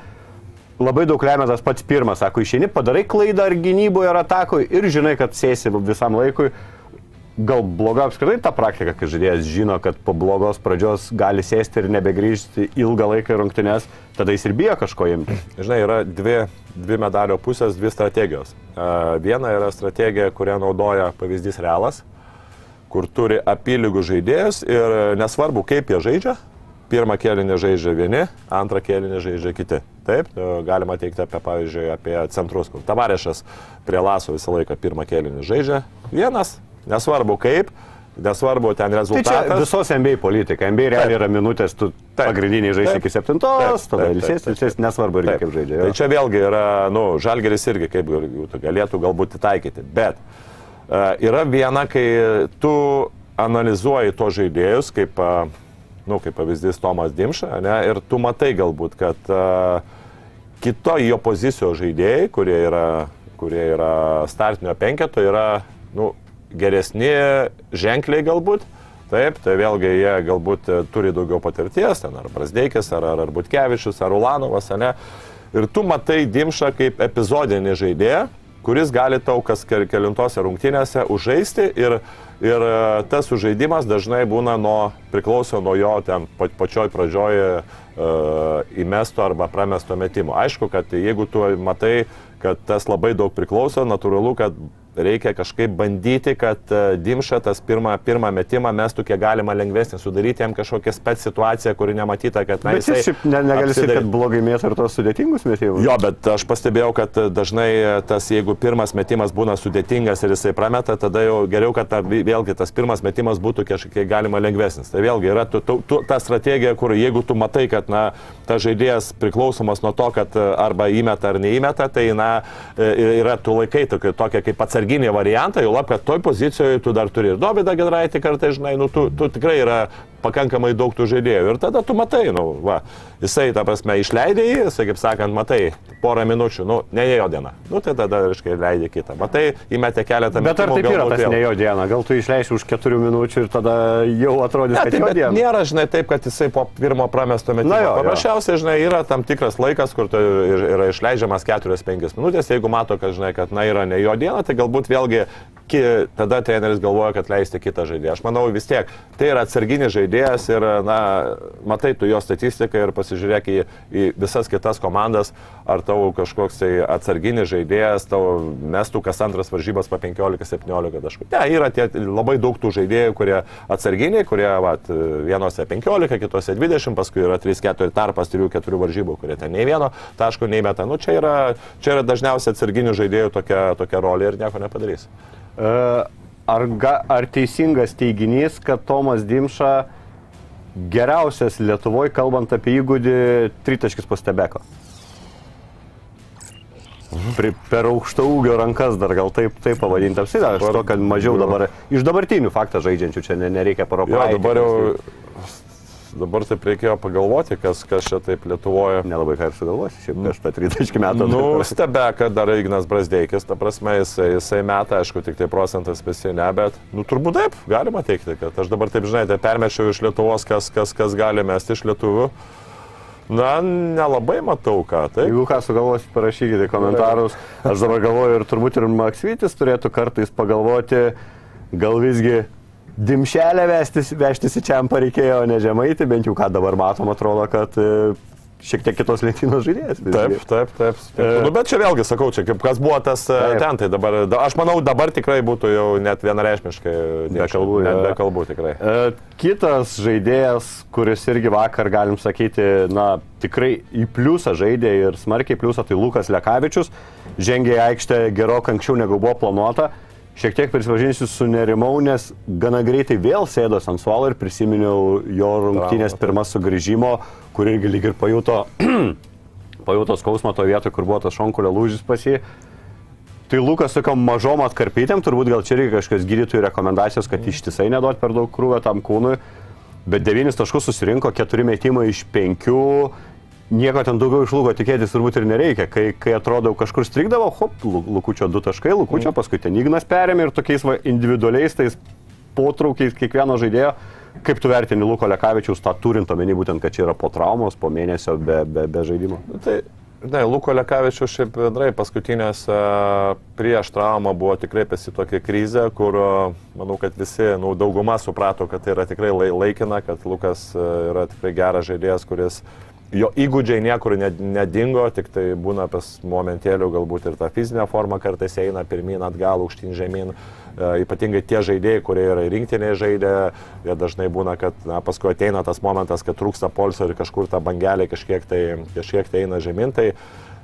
labai daug lemia tas pats pirmas, sako, išeini, padarai klaidą ar gynyboje, ar atakoje ir žinai, kad sėsi visam laikui. Gal bloga apskritai ta praktika, kai žaidėjas žino, kad po blogos pradžios gali sėsti ir nebegrįžti ilgą laiką į rungtynes, tada jis ir bijo kažko imti. Žinai, yra dvi, dvi medalio pusės, dvi strategijos. E, Viena yra strategija, kurią naudoja pavyzdys Realas, kur turi apylygų žaidėjus ir nesvarbu, kaip jie žaidžia. Pirmą kėlinį žaidžia vieni, antrą kėlinį žaidžia kiti. Taip, e, galima teikti apie, pavyzdžiui, apie centrus, kur Tavarešas prie Laso visą laiką pirmą kėlinį žaidžia vienas, nesvarbu kaip, nesvarbu ten Tai rezultatas. visos NBA politika. NBA realiai yra minutės, tu Taip. pagrindiniai žaidži iki septintos, tada ilsės, ilsės, nesvarbu irgi kaip žaidžia. Tai jo. čia vėlgi yra, nu, žalgeris irgi kaip galėtų galbūt įtaikyti. Bet uh, yra viena, kai tu analizuoji to žaidėjus, kaip, uh, nu, kaip pavyzdys Tomas Dimša, ne, ir tu matai galbūt, kad uh, kito jo pozicijos žaidėjai, kurie yra, kurie yra startinio penketo, yra nu, geresni ženkliai galbūt. Taip, tai vėlgi jie galbūt e, turi daugiau patirties, ten ar Brasdeikis, ar, ar, ar Butkevičius, ar Ulanovas, ar ne. Ir tu matai Dimšą kaip epizodinį žaidėją, kuris gali tau kas ke- kelintose rungtynėse užžaisti ir, ir e, tas užžaidimas dažnai būna nuo, priklauso nuo jo ten pa, pačioj pradžioj uh, įmesto arba pramesto metimo. Aišku, kad jeigu tu matai, kad tas labai daug priklauso, natūralu, kad reikia kažkaip bandyti, kad uh, Dimša tas pirmą, pirmą metimą mestų kiek galima lengvesnį, sudaryti jam kažkokią spec situaciją, kuri nematyta, kad na, Bet jis šiaip ne, negali sakyti, kad blogai mėtų ir tos sudėtingus mėtymus. Jo, bet aš pastebėjau, kad dažnai tas, jeigu pirmas metimas būna sudėtingas ir jisai prameta, tada jau geriau, kad ta, vėlgi tas pirmas metimas būtų kažkiek galima lengvesnis. Tai vėlgi yra tu, tu, tu, ta strategija, kur jeigu tu matai, kad na, ta žaidėjas priklausomas nuo to, kad arba įmeta ar neįmeta, tai na, yra tu laikai tokia, kaip atsarginė variantą, jau lab, kad toj pozicijoje tu dar turi ir Dovydą Gedraitį kartais, žinai, nu, tu, tu tikrai yra pakankamai daug tų žaidėjų. Ir tada tu matai, nu, va, jisai, ta prasme, išleidė jį, jisai, kaip sakant, matai, porą minučių, nu, ne jo diena. Nu, tai tada, reiškia, leidė kitą. Matai, įmetė keletą minučių. Bet ar taip yra tas ne jo diena? Gal tu išleisi už keturių minučių ir tada jau atrodys, Ne, kad tai jo diena? nėra, žinai, taip, kad jisai po pirmo pramesto metimo. Na jo. Paprasčiausiai, žinai, yra tam tikras laikas, kur tu ir- yra išleidžiamas 4-5 minutės. Jeigu mato, kad, žinai, kad, na, yra ne jo diena, tai galbūt vėlgi ki, tada treneris galvoja, kad leisti kitą žaidėją. Aš manau, vis tiek tai yra atsarginis žaidėjas ir, na, matai tu jo statistiką ir pasižiūrėk į, į visas kitas komandas, ar tavo kažkoks tai atsarginis žaidėjas, tavo mestų kas antras varžybas po 15-17 taškų. Ne, yra tie labai daug tų žaidėjų, kurie atsarginiai, kurie vat, vienose 15, kitose 20, paskui yra 3-4 tarpas 3-4 varžybų, kurie ten nei vieno taško neįmeta. Nu, čia yra, čia yra dažniausiai atsarginių žaidėjų tokia, tokia rolė ir nieko nepadarys. E, Ar, ga, ar teisingas teiginys, kad Tomas Dimša geriausias Lietuvoje, kalbant apie įgūdį, tritaškis po stebeko? Pri, per aukšto ūgio rankas dar gal taip, taip pavadinti apsidą, aš to, kad mažiau dabar, iš dabartinių faktą žaidžiančių čia ne, nereikia Jo, parodyti. dabar jau, dabar taip reikėjo pagalvoti, kas, kas čia taip Lietuvoje. Nelabai ką ir sugalvosi, šiaip prieš tą tritaškį metą. Nu, stebeka dar Ignas Brasdeikis, ta prasme, jisai, jisai meta, aišku, tik tai procentas visi ne, bet, nu, turbūt taip, galima teikti, kad aš dabar taip, žinai, tai permečiau iš Lietuvos, kas, kas, kas gali mesti iš lietuvių. Na, nelabai matau ką, taip. Jeigu ką sugalvosit, parašykite komentarus. Aš dabar galvoju ir turbūt ir Maksvitis turėtų kartais pagalvoti, gal visgi dimšelę vestis, vežtis į čia reikėjo, o ne žemaitį, bent jau ką dabar matom, atrodo, kad e, šiek tiek kitos lentynos žaidėjas. Taip, taip, taip. taip. Nu, bet čia vėlgi sakau, čia kaip kas buvo tas e, Taip. ten, tai dabar, da, aš manau, dabar tikrai būtų jau net vienareikšmiškai Be kalbų, net be kalbų tikrai. E, Kitas žaidėjas, kuris irgi vakar, galim sakyti, na, tikrai į pliusą žaidė ir smarkiai pliusą, tai Lukas Lekavičius. Žengė į aikštę gerokai anksčiau negu buvo planuota. Šiek tiek prisipažinsiu, sunerimau, nes gana greitai vėl sėdos ant suolo ir prisiminiau jo rungtynės pirmas sugrįžimo, kur irgi lyg ir pajuto, pajuto skausmą to vietoje, kur buvo tas šonkulio lūžis pas jį. Tai Lukas tokiam mažom atkarpytėm, turbūt gal čia irgi kažkokios gydytojų rekomendacijos, kad ištisai neduot per daug krūvio tam kūnui, bet 9 taškus susirinko, 4 metimai iš 5, nieko ten daugiau iš Luko tikėtis turbūt ir nereikia. Kai, kai atrodo kažkur strikdavo, hop, Lu- Lukučio 2 taškai, Lukučio, paskui ten Ignas perėmė ir tokiais va, individualiais tais potraukiais kiekvieno žaidėjo. Kaip tu vertini Luko Lekavičiaus tą turint omeny būtent, kad čia yra po traumos, po mėnesio be, be, be žaidimo? Nu, Tai, ne, Luko Lekavičius šiaip bendrai paskutinės e, prieš traumą buvo tikrai pasi tokia krizė, kur e, manau, kad visi, nu, dauguma suprato, kad tai yra tikrai lai- laikina, kad Lukas e, yra tikrai geras žaidėjas, kuris jo įgūdžiai niekur ne- nedingo, tik tai būna pas momentėlių galbūt ir ta fizinė forma kartais eina pirmin, atgal, aukštyn, žemyn. E, Ypatingai tie žaidėjai, kurie yra rinktinėje žaidė, jie dažnai būna, kad na, paskui ateina tas momentas, kad trūksta polsio ir kažkur ta bangelė kažkiek tai, kažkiek tai eina žemyn. Tai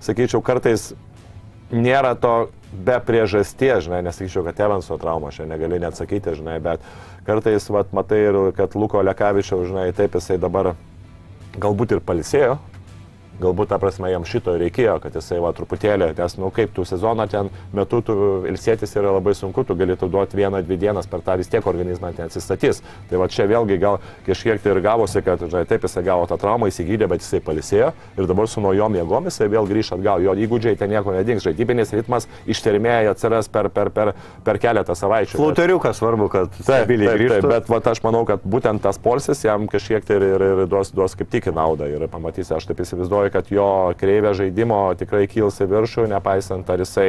sakyčiau, kartais nėra to be priežasties, žinai, nesakyčiau, kad Evanso trauma, šiandien negali net sakyti, žinai, bet kartais, vat, matai ir, kad Luko Lekavičiaus, žinai, taip jisai dabar galbūt ir palisėjo, galbūt, ta prasme, jam šito reikėjo, kad jisai va truputėlį, nes, nu, kaip tu sezoną ten metu tu ilsėtis yra labai sunku, tu galėtų duoti vieną, dvi dienas per tą vis tiek organizmą ten atsistatys. Tai va čia vėlgi gal kažkiek tai ir gavosi, kad, žinai, taip jisai gavo tą traumą, įsigydė, bet jisai palisėjo ir dabar su naujom jėgom jisai vėl grįš atgal, jo įgūdžiai ten nieko nedings, žaidybinis ritmas ištvermėje atsiras per, per, per, per keletą savaičių. Flauteriukas svarbu, kad stabiliai taip, taip, grįžtų. bet vat, aš manau, kad būtent tas polsis jam kažkiek tai ir, ir, ir duos, duos kaip tik naudą. Ir pamatysi, aš taip įsivaizduoju, kad jo kreivė žaidimo tikrai kils į viršų, nepaisant ar jisai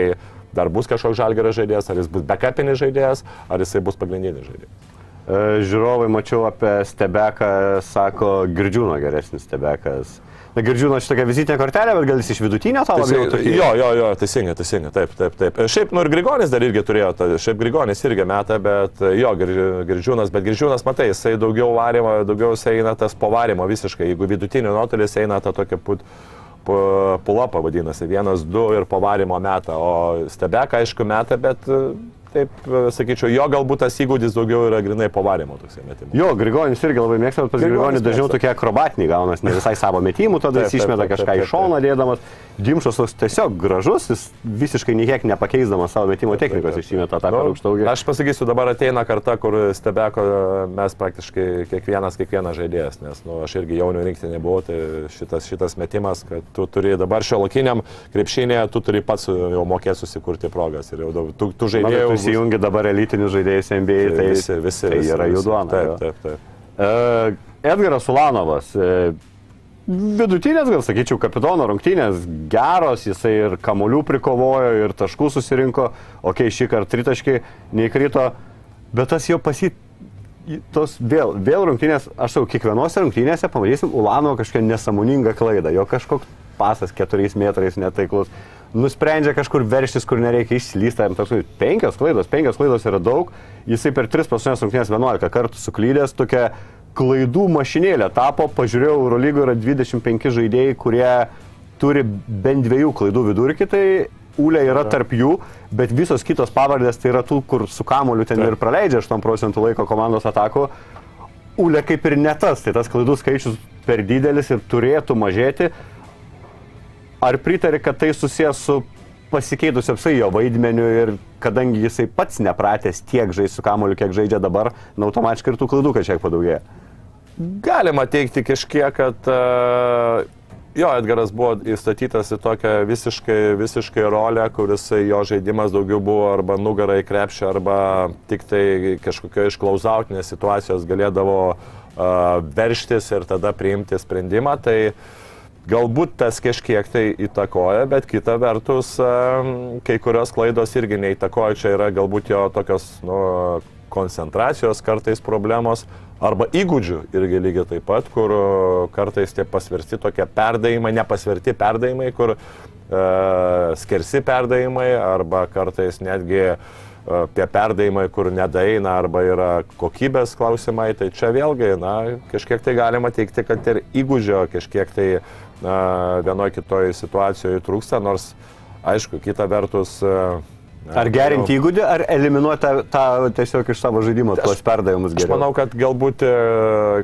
dar bus kažkoks žalgerio žaidėjas, ar jis bus backupinis žaidėjas, ar jisai bus pagrindinis žaidėjas. E, Žiūrovai mačiau apie stebeką, sako, girdžiūno geresnis stebekas. Na, girdžiūno šitokia vizitinė kortelė, bet gal jis iš vidutinio to labiau tokį. jo, jo, jo, teisingai, teisingai, taip, taip, taip. Šiaip, nu ir Grigonis dar irgi turėjo, ta, šiaip Grigonis irgi metą, bet jo, Gir- Girdžiūnas, bet Girdžiūnas, matai, jisai daugiau varimo, daugiau jisai eina tas povarimo visiškai. Jeigu vidutinio nuotolis eina ta tokia put, pu- pulapa vadinasi, vienas, du ir povarimo metą, o stebeka, aišku, metą, bet e, taip, sakyčiau, jo galbūt tas įgūdis daugiau yra grinai povarimo toksai metimas. Jo, Grigonis irgi labai mėgsta, bet pas Grigonį dažniau mėgsta. tokie akrobatiniai gaunas, ne visai savo metimų, tada Taip, jis taip, išmeta taip, kažką taip, į taip, šoną dėdamas. Dimšas toks tiesiog gražus, jis visiškai niekiek nepakeisdamas savo metimo technikos išsimeta tą Nu, aukštą augį. Aš pasakysiu, dabar ateina karta, kur stebeko mes praktiškai kiekvienas, kiekvienas žaidėjas, nes nu, aš irgi jaunių rinktinė buvau, tai šitas, šitas metimas, kad tu turi dabar šio lakiniam krepšinėje, tu turi pats jau mokėti susikurti progas ir jau tu, tu žaidėjai įsijungi dabar elitinius žaidėjus NBA, tai, visi, visi, tai visi, yra jų duona. Taip, jo. taip, taip. E, Edgaras Ulanovas. e, Vidutinės, gal sakyčiau, kapitono rungtynės geros, jisai ir kamolių prikovojo, ir taškų susirinko, okei, okay, šį kartą tritaškai neįkrito, bet tas jau pasit... Tos vėl, vėl rungtynės, aš jau kiekvienose rungtynėse pamatysim Ulanovo kažkokią nesąmoningą klaidą, jo kažkoks pasas keturiais metrais netaiklus, nusprendžia kažkur verštis, kur nereikia išslysta, jam toks penkios klaidos, penkios klaidos yra daug, jisai per tris paskutinės rungtynės 11 kartų suklydęs, tokia klaidų mašinėlė tapo, pažiūrėjau, Eurolygoje yra 25 žaidėjai, kurie turi bent dviejų klaidų vidurkį, tai Ūlė yra tarp jų, bet visos kitos pavardės tai yra tų, kur su kamoliu ten ir praleidžia 8 procentų laiko komandos atakų. Ūlė kaip ir ne tas, tai tas klaidų skaičius per didelis ir turėtų mažėti. Ar pritari, kad tai susijęs su pasikeitusiu apsai jo vaidmeniu ir kadangi jisai pats nepratęs tiek žaisti su kamoliu, kiek žaidžia dabar, na automatiškai ir tų klaidų kažkiek padaugėja. Galima teikti kažkiek, kad uh, jo, Edgaras buvo įstatytas į tokią visiškai, visiškai rolę, kuris jo žaidimas daugiau buvo arba nugara į krepšį, arba tik tai kažkokio išklausautinės situacijos galėdavo uh, verštis ir tada priimti sprendimą. Tai Galbūt tas kažkiek tai įtakoja, bet kita vertus, kai kurios klaidos irgi neįtakoja, čia yra galbūt jo tokios nu, koncentracijos kartais problemos arba įgūdžių irgi lygiai taip pat, kur e, kartais tie pasverti tokie perdavimai, nepasverti perdavimai, kur e, skersi perdavimai arba kartais netgi e, tie perdavimai, kur nedaina arba yra kokybės klausimai, tai čia vėlgi, na, kažkiek tai galima teikti, kad ir įgūdžio kažkiek tai vienoje kitoje situacijoje trūksta, nors aišku, kita vertus. e, na, Ar gerinti įgūdį, ar eliminuoti tą, tą tiesiog iš savo žaidimo tuos perdavimus Aš geriau? manau, kad galbūt e,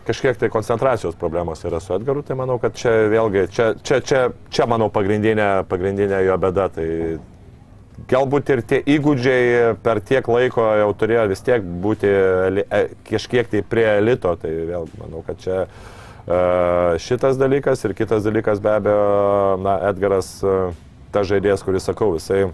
kažkiek tai koncentracijos problemos yra su Edgaru, tai manau, kad čia vėlgi, čia, čia, čia, čia manau, pagrindinė, pagrindinė jo bėda. Tai galbūt ir tie įgūdžiai per tiek laiko jau turėjo vis tiek būti e, kažkiek tai prie elito, tai vėl manau, kad čia e, šitas dalykas ir kitas dalykas be abejo, na, Edgaras, e, ta žaidėjas, kuris sakau, jisai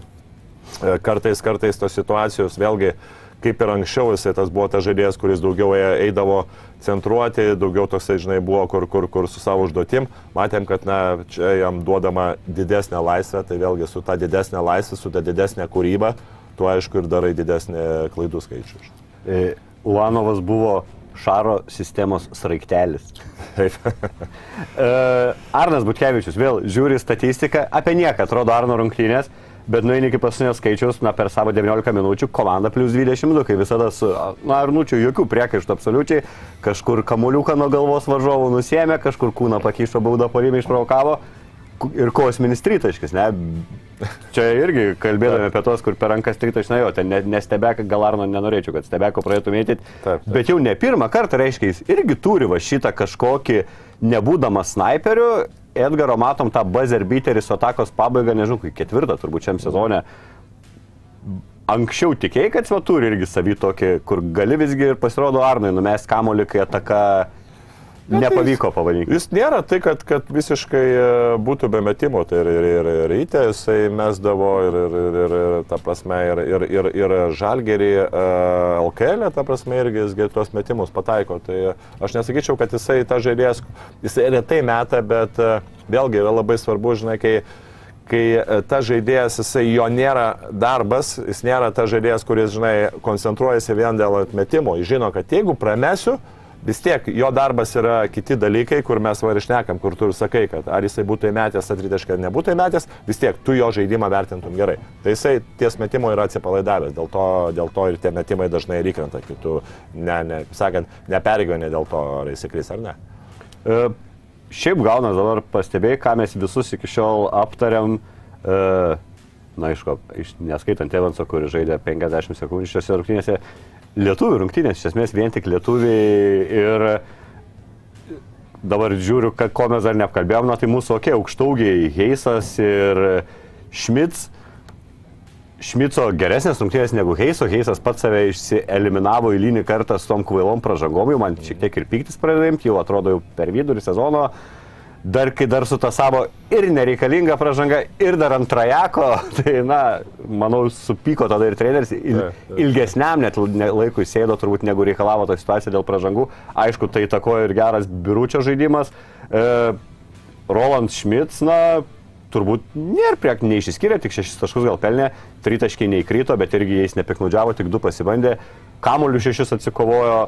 E, kartais, kartais tos situacijos vėlgi, kaip ir anksčiau, jisai tas buvo tas žaidėjas, kuris daugiau eidavo centruoti, daugiau toksai, žinai, buvo kur, kur, kur su savo užduotim. Matėm, kad, na, čia jam duodama didesnė laisvė, tai vėlgi su ta didesnė laisvė, su ta didesnė kūryba, tu aišku ir darai didesnį klaidų skaičių. E, Ulanovas buvo Šaro sistemos sraigtelis. E, Arnas Butkevičius vėl žiūri statistiką, apie nieką atrodo Arno rungtynės, bet nueini iki paskutinio skaičiaus, na per savo 19 minučių komanda plus 22, kai visada su, na Arnučiu jokių priekaištų absoliučiai, kažkur kamuoliuką nuo galvos varžovų nusėmė, kažkur kūną pakyšo baudą porimį išprovokavo ir kosminis tritaškis, ne? Čia irgi kalbėdami apie tos, kur per rankas tritaškis, na jo, ten ne- nestebėk, gal Arno nenorėčiau, kad stebėko pradėtų mėtyti, bet jau ne pirmą kartą, reiškia, jis irgi turi va šitą kažkokį, nebūdamas snaiperiu, Edgaro matom tą buzzer beaterį su atakos pabaiga, nežinau, kai ketvirtą turbūt šiam sezone. Anksčiau tikėjai, kad jis va turi irgi savį tokį, kur gali visgi ir pasirodo Arnai numest kamolį, kai ataka nepavyko pavadinti. Jis nėra tai, kad, kad visiškai e, būtų be metimo, tai ir, ir, ir, ir ryte jisai mesdavo, ir, ir, ir, ir, ir ta prasme, ir, ir, ir, ir žalgerį uh, LKL, ta prasme, irgi jis tuos metimus pataiko. Tai aš nesakyčiau, kad jisai ta žaidėjas, jisai retai meta, bet uh, vėlgi yra labai svarbu, žinai, kai kai e, ta žaidėjas, jisai jo nėra darbas, jis nėra ta žaidėjas, kuris, žinai, koncentruojasi vien dėl atmetimo. Jis žino, kad jeigu pramesiu, vis tiek jo darbas yra kiti dalykai, kur mes va ir šnekam, kur tu ir sakai, kad ar jisai būtų įmetęs atritašką ar nebūtų įmetęs, vis tiek tu jo žaidimą vertintum gerai. Tai jisai ties metimo yra atsipalaidavęs, dėl to, dėl to ir tie metimai dažnai ir įkrenta, kai tu, ne, ne, sakant, nepergyveni dėl to, ar įsikris ar ne. E, Šiaip gaunas dabar pastebėjai, ką mes visus iki šiol aptariam. E, na, aišku, iš- neskaitant Evanso, kuris žaidė 50 sekundžių šiose rungtynėse. Lietuvių rungtynės, iš esmės vien tik lietuviai ir dabar žiūriu, kad ko mes dar neapkalbėjom, na tai mūsų, okei, okay, aukštaugiai Heisas ir Šmits. Šmico geresnės rungtynės negu Heiso, Heisas pats save išsieliminavo eilinį kartą su tom kvailom pražangom, jau man šiek tiek ir piktis pradeda imti, jau atrodo jau per vidurį sezono, dar kai dar su ta savo ir nereikalinga pražanga, ir dar ant trajako, tai na, manau, supyko tada ir treneris, il, ilgesniam net ne- laikui sėdo turbūt negu reikalavo tą situaciją dėl pražangų, aišku, tai įtakojo ir geras biuručio žaidimas. E, Roland Schmitz, na, turbūt nėra priek neišsiskyrė, tik šešis taškus gal pelnė, tritaškiai neįkrito, bet irgi jais nepiknaudžiavo, tik du pasibandė, kamolių šešis atsikovojo.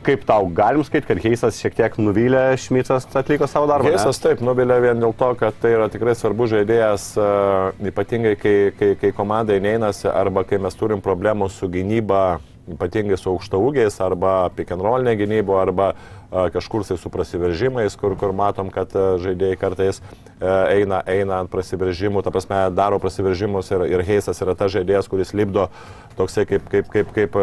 Kaip tau galim skaityti, kad Heisas šiek tiek nuvylė, Šmicas atliko savo darbą? ne? Heisas taip nubilė vien dėl to, kad tai yra tikrai svarbus žaidėjas, e, ypatingai kai, kai, kai komandai neinasi arba kai mes turim problemų su gynyba, ypatingai su aukštaugiais arba pikenrolinė gynyba arba e, kažkur tai su prasiveržimais, kur, kur matom, kad žaidėjai kartais eina, eina ant prasiveržimų, ta prasme daro prasiveržimus ir, ir Heisas yra tas žaidėjas, kuris lipdo toksai kaip, kaip, kaip, kaip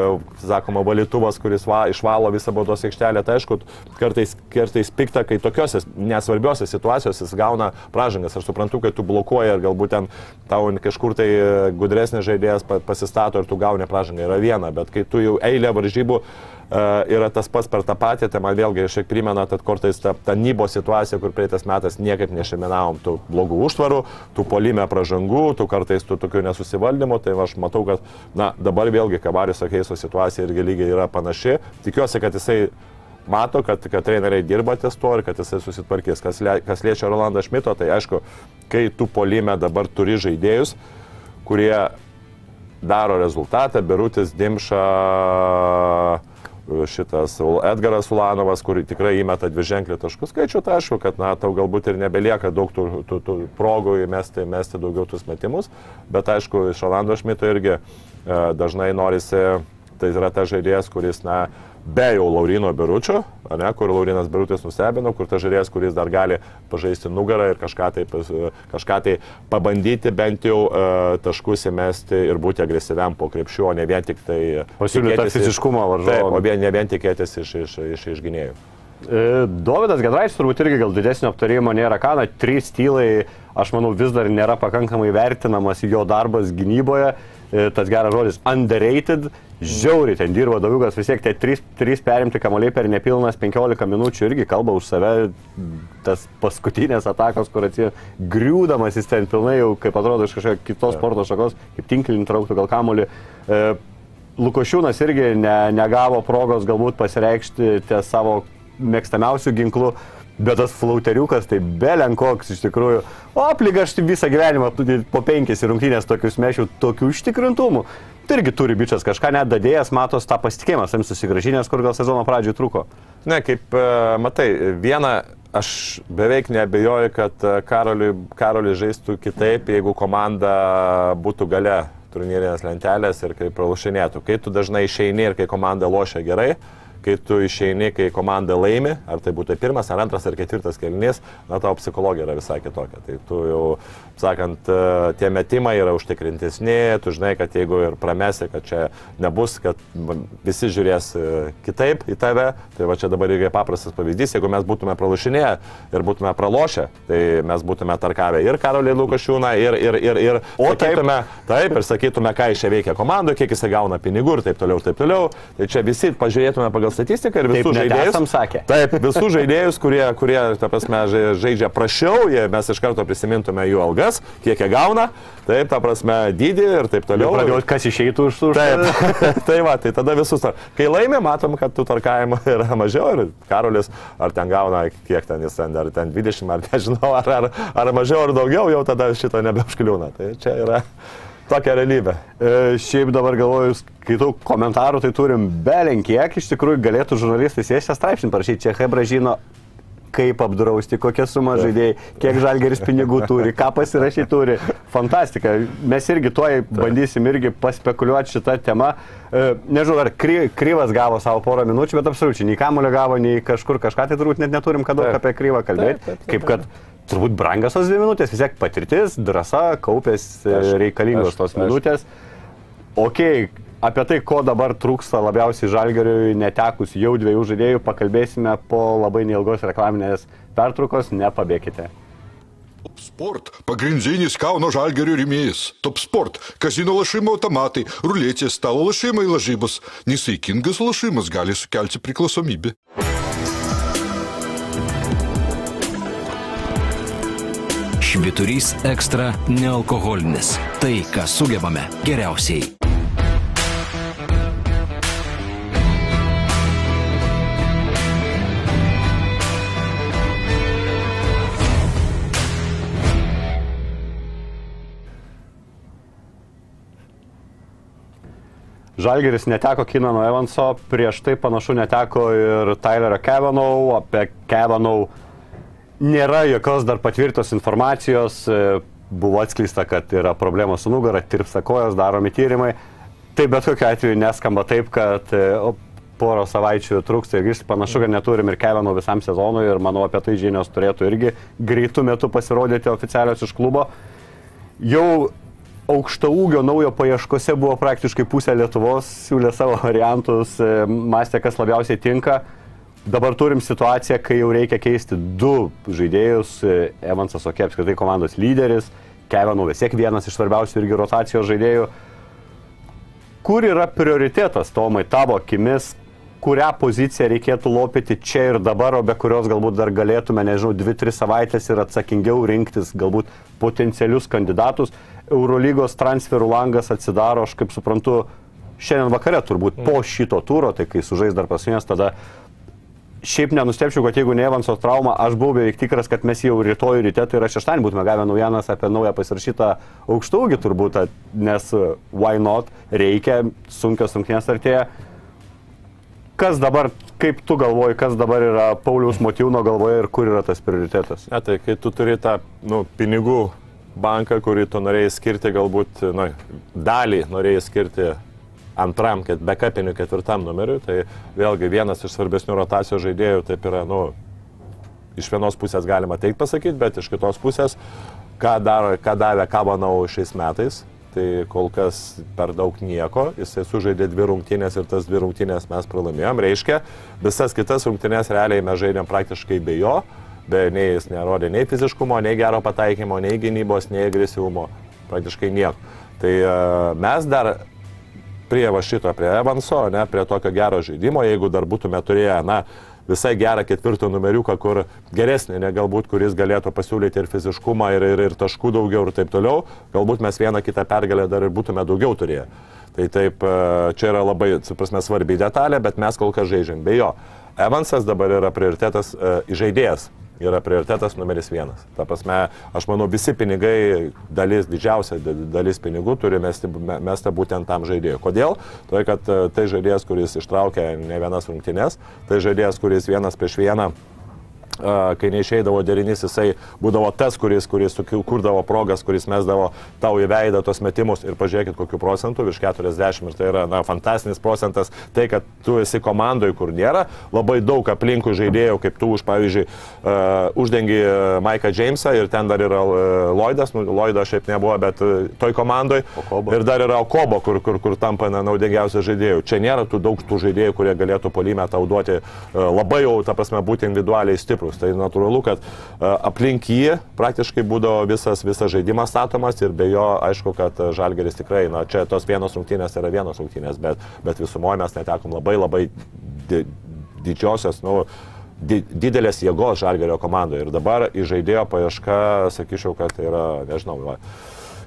sakoma, valytuvas, kuris va, išvalo visą baudos aikštelę. Tai aišku, kartais, kartais pikta, kai tokiuose nesvarbiuose situacijose jis gauna pražangas. Aš suprantu, kad tu blokuoji ir galbūt ten tau kažkur tai gudresnis žaidėjas pa- pasistato ir tu gauni pražangą. Yra viena, bet kai tu jau eilę varžybų yra tas pats per tą patį, tai man vėlgi šiek primena, kad kartais ta, ta nybo situacija, kur praeitas metas niekaip nešeminavom tų blogų užtvarų, tų polime pražangų, tų kartais tų tokių nesusivaldymų, tai aš matau, kad na, dabar vėlgi Kavarius Akeiso situacija irgi lygiai yra panaši. Tikiuosi, kad jisai mato, kad, kad treneriai dirba ties to ir kad jisai susitvarkys. Kas, lie, kas liečia Rolandą Šmito, tai aišku, kai tu polime dabar turi žaidėjus, kurie daro rezultatą, Berutis Dimša, šitas Edgaras Ulanovas, kur tikrai įmeta dvi ženklį taškų skaičių, tai aišku, kad na, tau galbūt ir nebelieka daug tų, tų, tų progų įmesti, mesti daugiau tus metimus, bet aišku, iš Rolando Šmito irgi e, dažnai norisi, tai yra ta žaidėjas, kuris, na, be jau Laurino Biručio, ne, kur Laurinas Birutis nustebino, kur ta žaidėjas, kuris dar gali pažaisti nugarą ir kažką tai, kažką tai pabandyti bent jau uh, taškus įmesti ir būti agresyviam po krepšiu, o ne vien tik tai... Pasiūlyti fiziškumą varžovų. O ne vien tikėtis iš, iš, iš, iš gynėjų. E, Dovydas Gedraitis turbūt irgi gal didesnio aptarimo nėra ką, na, trys tylai, aš manau, vis dar nėra pakankamai vertinamas jo darbas gynyboje, tas geras žodis, underrated, Žiauriai ten dirba Daviukas, vis tiek tie 3, 3 perimti kamoliai per nepilnas 15 minučių irgi kalba už save, tas paskutinės atakos, kur atsijo, griūdamas jis ten pilnai jau, kaip atrodo, iš kažkokios kitos sporto šakos, kaip tinklinį trauktų gal kamolį. E, Lukošiūnas irgi ne, negavo progos galbūt pasireikšti ties savo mėgstamiausių ginklų. Bet tas flauteriukas, tai belenkoks iš tikrųjų. O apliga aš visą gyvenimą po penkis rungtynės tokius mešiau, tokių užtikrintumų. Tai irgi turi bičias kažką net dadėjęs, matos tą pasitikėjimą, savim susigražinęs, kur gal sezono pradžioje trūko. Ne, kaip e, matai, viena, aš beveik nebejoju, kad e, Karoliui, Karoliui žaistų kitaip, jeigu komanda būtų gale turnyrinės lentelės ir kaip pralašinėtų. Kai tu dažnai išeini ir kai komanda lošia gerai, kai tu išeini, kai komanda laimi, ar tai būtų pirmas, ar antras, ar ketvirtas kelnys, na tavo psichologija yra visai kitokia. Tai tu jau, sakant, e, tie metimai yra užtikrintesni, tu žinai, kad jeigu ir pramesi, kad čia nebus, kad visi žiūrės e, kitaip į tave, tai va čia dabar irgi paprastas pavyzdys, jeigu mes būtume pralašinėję ir būtume pralošę, tai mes būtume tarkavę ir Karolį Lukašiūną, ir, ir, ir, ir, o sakytume, taip. taip, ir sakytume, ką iš čia veikia komandų, kiek jisai gauna pinigų ir taip toliau, ir taip toliau. Tai čia visi pažiūrėtume pagal statistiką ir visus žaidėjus. Sakė. Taip, visus žaidėjus, kurie, kurie ta prasme, žaidžia prašiau, jie, mes iš karto prisimintume jų algas, kiek jie gauna, taip, ta prasme, dydį ir taip toliau. Pradėjau, kas išeitų už už. Taip, tai va, tai tada visus. Kai laimė, matom, kad tų tarkavimų yra mažiau ir Karolis, ar ten gauna, kiek ten jis ten, ar ten 20, ar nežinau, ar, ar, ar mažiau, ar daugiau, jau tada šito nebeužkliūna. Tai čia yra tokia realybė. E, šiaip dabar galvoju, skaitau komentarų, tai turim belenkiek, iš tikrųjų galėtų žurnalistai sėsti straipsnį parašyti, čia Hebra žino, kaip apdrausti, kokia suma žaidėjai, kiek žalgeris pinigų turi, ką pasirašyti turi. Fantastika. Mes irgi tuoj bandysim irgi paspekuliuoti šitą temą. E, nežinau, ar kry, Kryvas gavo savo porą minučių, bet absoliučiai nei kamulio gavo, nei kažkur kažką, tai turbūt net neturim ką daug apie Kryvą kalbėti. Kaip kad turbūt brangios tos dvi minutės, vis tiek patirtis, drąsa, kaupės e, reikalingos tos minutės. Ok, apie tai, ko dabar trūksta labiausiai žalgeriui netekus jau dviejų žaidėjų, pakalbėsime po labai neilgos reklaminės pertraukos, nepabėkite. Top Sport – pagrindinis Kauno žalgerio rėmėjas. Top Sport – kazino lašimo automatai, ruletės, stalo lašimai lažybos. Nesaikingas lašimas gali sukelti priklausomybę. Šviturys ekstra nealkoholinis. Tai, ką sugebame geriausiai. Žalgeris neteko Kinano Evanso, prieš tai panašu neteko ir Tylerio Kevanau, apie Kevanau nėra jokios dar patvirtos informacijos, e, buvo atskleista, kad yra problemos su nugara, tirpsta kojos, daromi tyrimai. Tai bet kokiu atveju neskamba taip, kad e, poro savaičių trūksta ir grįžti. Panašu, kad neturim ir Kevino visam sezonui ir manau apie tai žinios turėtų irgi greitų metų pasirodyti oficialios iš klubo. Jau aukšto ūgio naujo paieškose buvo praktiškai pusė Lietuvos, siūlė savo variantus, e, mąstė, kas labiausiai tinka. Dabar turim situaciją, kai jau reikia keisti du žaidėjus. E, Evansas Okė apskritai komandos lyderis, Kevinų vis tiek vienas iš svarbiausių irgi rotacijos žaidėjų. Kur yra prioritetas, Tomai, tavo akimis, kurią poziciją reikėtų lopyti čia ir dabar, o be kurios galbūt dar galėtume, nežinau, 2-3 savaitės ir atsakingiau rinktis galbūt potencialius kandidatus. Eurolygos transferų langas atsidaro, aš kaip suprantu, šiandien vakare turbūt po šito turo, tai kai sužais dar pasinės, tada šiaip nenustepčiau, kad jeigu ne Evanso trauma, aš buvau beveik tikras, kad mes jau rytoj ryte, tai yra šeštadienį, būtume gavę naujienas apie naują pasirašytą aukštūgį turbūt, nes why not, reikia, sunkios sunkinės artėja. Kas dabar, kaip tu galvoji, kas dabar yra Pauliaus Motyvno galvoje ir kur yra tas prioritetas? Ne, tai kai tu turi tą nu, pinigų banką, kurį tu norėjai skirti, galbūt nu, dalį norėjai skirti antram, kad backupiniu ketvirtam numeriu, tai vėlgi vienas iš svarbesnių rotacijos žaidėjų taip yra, nu, iš vienos pusės galima taip pasakyti, bet iš kitos pusės, ką, daro, ką davė Kabanau šiais metais, tai kol kas per daug nieko, jisai sužaidė dvi rungtynės ir tas dvi rungtynės mes pralaimėjom, reiškia, visas kitas rungtynės realiai mes žaidėm praktiškai be jo, be nei jis nerodė nei fiziškumo, nei gero pataikymo, nei gynybos, nei agresyvumo, praktiškai nieko. Tai uh, mes dar prie va šito, prie Evanso, ne, prie tokio gero žaidimo, jeigu dar būtume turėję, na, visai gerą ketvirtą numeriuką, kur geresnį, ne galbūt, kuris galėtų pasiūlyti ir fiziškumą, ir, ir, ir taškų daugiau ir taip toliau, galbūt mes vieną kitą pergalę dar ir būtume daugiau turėję. Tai taip, e, čia yra labai, suprasme, svarbi detalė, bet mes kol kas žaidžiam be jo. Evansas dabar yra prioritetas uh, žaidėjas yra prioritetas numeris vienas. Ta prasme, aš manau, visi pinigai, dalis, didžiausia dalis pinigų turi mesti, mesti būtent tam žaidėjui. Kodėl? Todėl, kad e, tai žaidėjas, kuris ištraukė ne vienas rungtynes, tai žaidėjas, kuris vienas prieš vieną kai neišeidavo derinys, jisai būdavo tas, kuris, kuris kurdavo progas, kuris mesdavo tau į veidą tos metimus. Ir pažiūrėkit, kokiu procentu, virš 40 ir tai yra na, fantastinis procentas, tai kad tu esi komandoje, kur nėra labai daug aplinkų žaidėjų, kaip tu už, pavyzdžiui, uh, uždengi Maiką Jamesą ir ten dar yra Lloydas, nu, Lloydas šiaip nebuvo, bet toj komandoje ir dar yra Okobo, kur, kur, kur tampa na, naudingiausias žaidėjų. Čia nėra tų daug tų žaidėjų, kurie galėtų polime tau duoti uh, labai jau, ta prasme, būti individualiai stiprus stiprus. Tai natūralu, kad e, aplink jį praktiškai būdavo visas, visas žaidimas statomas ir be jo aišku, kad Žalgeris tikrai, na čia tos vienos rungtynės yra vienos rungtynės, bet, bet visumoje mes netekom labai labai di, didžiosios, nu, di, didelės jėgos Žalgerio komandoje. Ir dabar į žaidėjo paiešką, sakyčiau, kad yra, nežinau, va,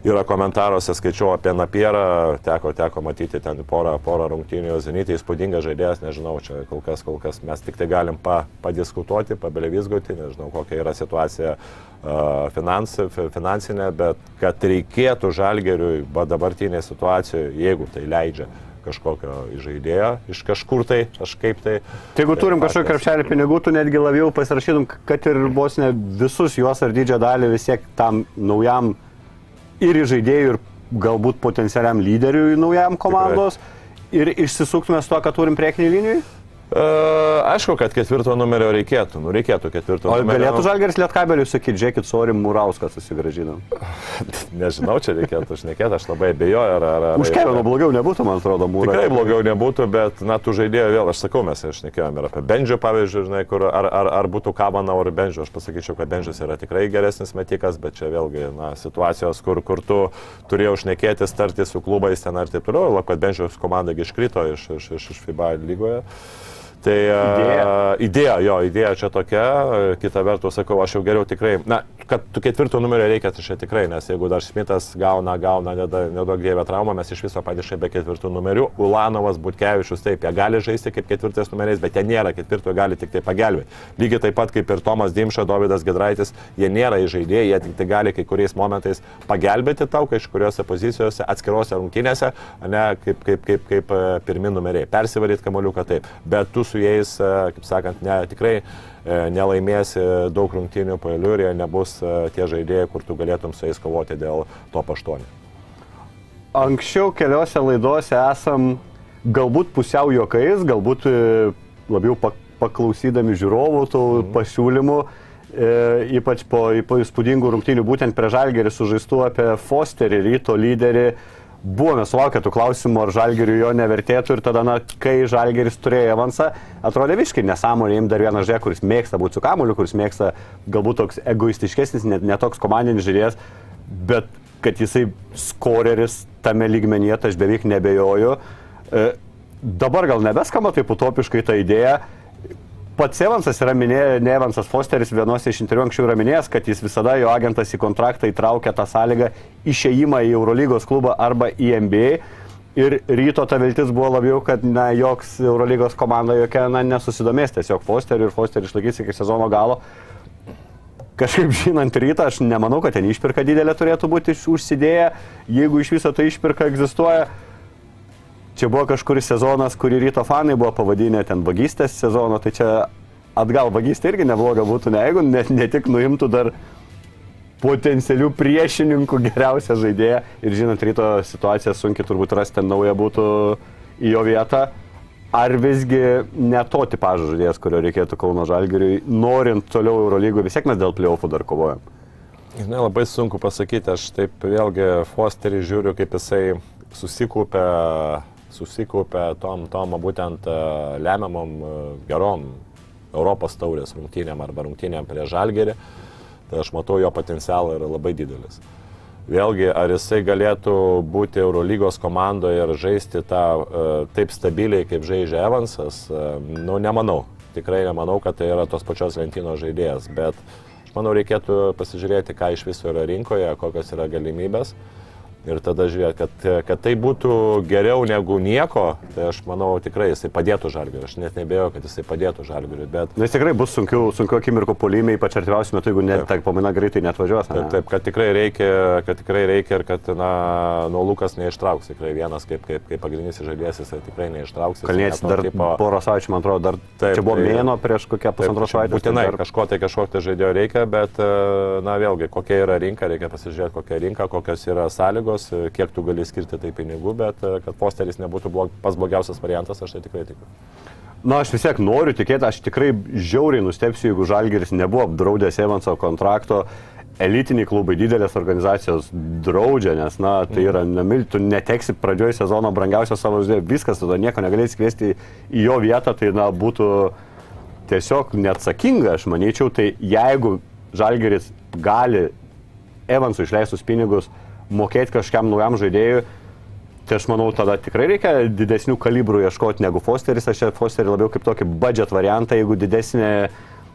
yra komentaruose skaičiau apie Napierą, teko, teko matyti ten porą, porą rungtynių Zenitė, įspūdingas žaidėjas, nežinau, čia kol kas, kol kas mes tik tai galim pa, padiskutuoti, pabelevizgoti, nežinau, kokia yra situacija uh, finans, finansinė, bet kad reikėtų žalgeriui dabartinėje situacijoje, jeigu tai leidžia, kažkokio žaidėjo iš kažkur tai, kažkaip tai. Tai jeigu turim kažkokį krepšelį pinigų, tu netgi labiau pasirašytum, kad ir vos ne visus juos ar didžiąją dalį vis tiek tam naujam ir į žaidėjų, ir galbūt potencialiam lyderiui naujam komandos. Tikrai. Ir išsisuktume su to, kad turim priekinį liniją? E, aišku, kad ketvirto numerio reikėtų. Nu, reikėtų ketvirto o numerio. Galėtų Žalgeris Lietkabeliui sakyti, žiūrėkit, Sorim Murauską susigražinam. Nežinau, čia reikėtų šnekėti, aš labai abejoju. Ar, ar, ar, Už Kevino blogiau nebūtų, man atrodo, Mūras. Tikrai blogiau nebūtų, bet, na, tų žaidėjų vėl, aš sakau, mes šnekėjome ir apie Bendžio, pavyzdžiui, žinai, kur, ar, ar, ar būtų Kabana ar Bendžio. Aš pasakyčiau, kad Bendžias yra tikrai geresnis metikas, bet čia vėlgi, na, situacijos, kur, kur tu turėjau šnekėti, starti su klubais ten ar taip toliau, kad Bendžios komanda iškrito iš, iš, iš, iš FIBA lygoje. Tai idėja. Uh, idėja, jo, idėja čia tokia, kita vertus sakau, aš jau geriau tikrai, na, kad tu ketvirto numerio reikia, tai čia tikrai, nes jeigu dar Šmitas gauna, gauna, nedaug dievę traumą, mes iš viso padėšai be ketvirtų numerių, Ulanovas, Butkevičius, taip, jie gali žaisti kaip ketvirtas numeriais, bet jie nėra ketvirto, gali tik tai pagelbėti. Lygiai taip pat kaip ir Tomas Dimša, Davidas Gedraitis, jie nėra įžaidėjai, jie tik tai gali kai kuriais momentais pagelbėti tau kažkuriuose pozicijose, atskirose rungtynėse, ne kaip, kaip, kaip, kaip pirmi numeriai, persivaryti kamoliuką taip. Bet tu su jais, e, kaip sakant, ne, tikrai e, nelaimėsi daug rungtynių pailių ir jie nebus e, tie žaidėjai, kur tu galėtum su jais kovoti dėl top 8. Anksčiau keliose laidose esam galbūt pusiau juokais, galbūt labiau paklausydami žiūrovų tų mhm. pasiūlymų, e, ypač po, po įspūdingų rungtynių, būtent prie Žalgerį sužaistų apie Fosterį, ryto lyderį. Buvome sulaukę tų klausimų, ar Žalgeriui jo nevertėtų ir tada, na, kai Žalgeris turėjo avansą, atrodė visiškai nesąmonė, im dar vieną žaidėją, kuris mėgsta būti su kamuoliu, kuris mėgsta galbūt toks egoistiškesnis, net netoks komandinis žaidėjas, bet kad jisai skoreris tame lygmenyje, tai aš beveik nebejoju. E, dabar gal nebeskamba taip utopiškai ta idėja, pats Evansas yra minėjęs, ne Evansas Fosteris vienose iš interviu anksčiau yra minėjęs, kad jis visada jo agentas į kontraktą įtraukia tą sąlygą išėjimą į Eurolygos klubą arba į NBA. Ir ryto ta viltis buvo labiau, kad na, joks Eurolygos komanda jokia na, nesusidomės tiesiog Fosteriu ir Fosterį išlaikys iki sezono galo. Kažkaip žinant rytą, aš nemanau, kad ten išpirka didelė turėtų būti užsidėję. Jeigu iš viso ta išpirka egzistuoja, čia buvo kažkuris sezonas, kurį ryto fanai buvo pavadinę ten vagystės sezono, tai čia atgal vagystė irgi nebloga būtų, ne jeigu ne, ne tik nuimtų dar potencialių priešininkų geriausią žaidėją ir žinant ryto situaciją sunkiai turbūt rasti ten naują būtų į jo vietą. Ar visgi ne to tipažo žaidėjas, kurio reikėtų Kauno Žalgiriui, norint toliau Eurolygoje, vis tiek mes dėl playoffų dar kovojam. Žinai, labai sunku pasakyti, aš taip vėlgi Fosterį žiūriu, kaip jisai susikaupė, susikaupė tom, tom būtent e, lemiamom e, gerom Europos taurės rungtynėm arba rungtynėm prie Žalgerį. Tai aš matau jo potencialą yra labai didelis. Vėlgi, ar jisai galėtų būti Eurolygos komandoje ir žaisti tą e, taip stabiliai, kaip žaidžia Evansas, nu nemanau. Tikrai nemanau, kad tai yra tos pačios lentynos žaidėjas, bet aš manau reikėtų pasižiūrėti, ką iš viso yra rinkoje, kokios yra galimybės. Ir tada žiūrėti, kad, kad tai būtų geriau negu nieko, tai aš manau tikrai jisai padėtų žalgiriui. Aš net nebėjau, kad jisai padėtų žalgiriui. Bet Nes tikrai bus sunkių, sunkių akimirkų polime, ypač artimiausiu metu, jeigu net ta pamaina greitai netvažiuos. ne? Taip, taip, kad tikrai reikia, kad tikrai reikia ir kad, na, nuo Lukas neištrauks. Tikrai vienas kaip, kaip, kaip pagrindinis žaidėjas jisai tikrai neištrauks. Net to dar tipo- porą savaičių, man atrodo, dar Taip, čia buvo tai- mėno prieš kokią Taip, pusantros savaitės. Būtinai tai dar- kažko tai kažkokio tai žaidėjo reikia, bet, na vėlgi, kokia yra rinka, reikia pasižiūrėti, kokia rinka, kokios yra sąlygos, e, kiek tu gali skirti tai pinigų, bet e, kad posteris nebūtų blog, pas blogiausias variantas, aš tai tikrai tikiu. Na, aš vis tiek noriu tikėti, aš tikrai žiauriai nustepsiu, jeigu Žalgeris nebuvo apdraudęs Evanso kontrakto. Elitiniai klubai, didelės organizacijos draudžia, nes, na, tai yra, nemil, tu neteksi pradžioje sezono brangiausio savo žaidėjo, viskas, tada nieko negalėsi kviesti į jo vietą, tai, na, būtų tiesiog neatsakinga, aš manyčiau, tai jeigu Žalgeris gali Evansų išleistus pinigus mokėti kažkam naujam žaidėjui, Tai aš manau, tada tikrai reikia didesnių kalibrų ieškoti negu Fosteris. Aš Fosterį labiau kaip tokį budget variantą, jeigu didesnė,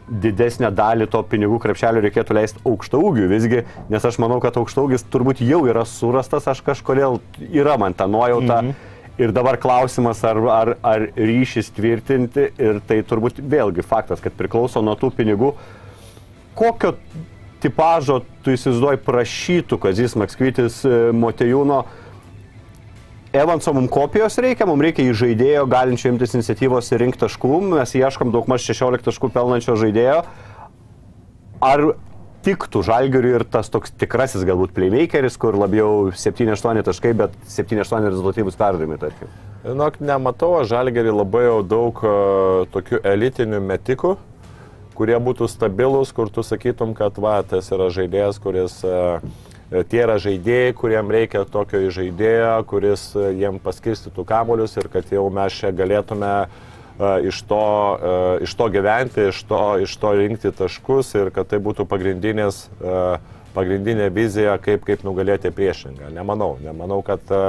didesnę dalį to pinigų krepšelio reikėtų leisti aukšto ūgiui visgi, nes aš manau, kad aukšto ūgis turbūt jau yra surastas, aš kažkodėl yra man ta nuojauta. Mhm. Ir dabar klausimas, ar, ar, ar ryšys tvirtinti ir tai turbūt vėlgi faktas, kad priklauso nuo tų pinigų, kokio tipažo tu įsivaizduoji prašytų Kazis Makskvitis e, Motejūno. Evanso mums kopijos reikia, mums reikia į žaidėjo galinčio imtis iniciatyvos ir rinkti taškų, mes ieškam daug maž 16 taškų pelnančio žaidėjo. Ar tiktų žalgiriui ir tas toks tikrasis galbūt playmakeris, kur labiau 7-8 taškai, bet 7-8 rezultatyvus perdavimai, tarkim. Žinok, nematau, žalgerį labai jau daug e, tokių elitinių metikų, kurie būtų stabilus, kur tu sakytum, kad va, tas yra žaidėjas, kuris e, tie yra žaidėjai, kuriem reikia tokio žaidėjo, kuris e, jiem paskirstytų kamolius ir kad jau mes čia galėtume e, iš to, e, iš to gyventi, iš to, iš to rinkti taškus ir kad tai būtų pagrindinis, e, pagrindinė vizija, kaip, kaip nugalėti priešingą. Nemanau, nemanau, kad e,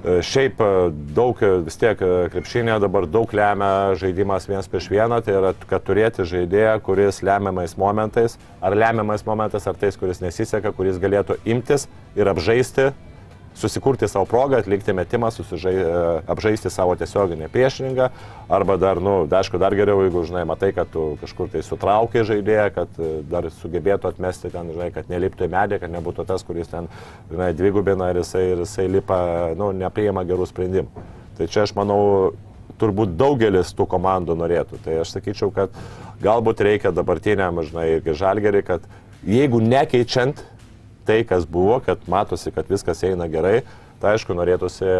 Šiaip e, daug e, vis tiek e, krepšinė dabar daug lemia žaidimas vienas prieš vieną, tai yra, kad turėti žaidėją, kuris lemiamais momentais, ar lemiamais momentais, ar tais, kuris nesiseka, kuris galėtų imtis ir apžaisti, susikurti savo progą, atlikti metimą, susižai, apžaisti savo tiesioginį priešininką, arba dar, na, nu, aišku, dar geriau, jeigu, žinai, matai, kad tu kažkur tai sutraukai žaidėją, kad e, dar sugebėtų atmesti ten, žinai, kad neliptų į medį, kad nebūtų tas, kuris ten, žinai, dvigubina ir jisai, ir jisai lipa, nu, nepriima gerų sprendimų. Tai čia aš manau, turbūt daugelis tų komandų norėtų. Tai aš sakyčiau, kad galbūt reikia dabartiniam, žinai, irgi žalgerį, kad jeigu nekeičiant tai, kas buvo, kad matosi, kad viskas eina gerai, tai aišku, norėtųsi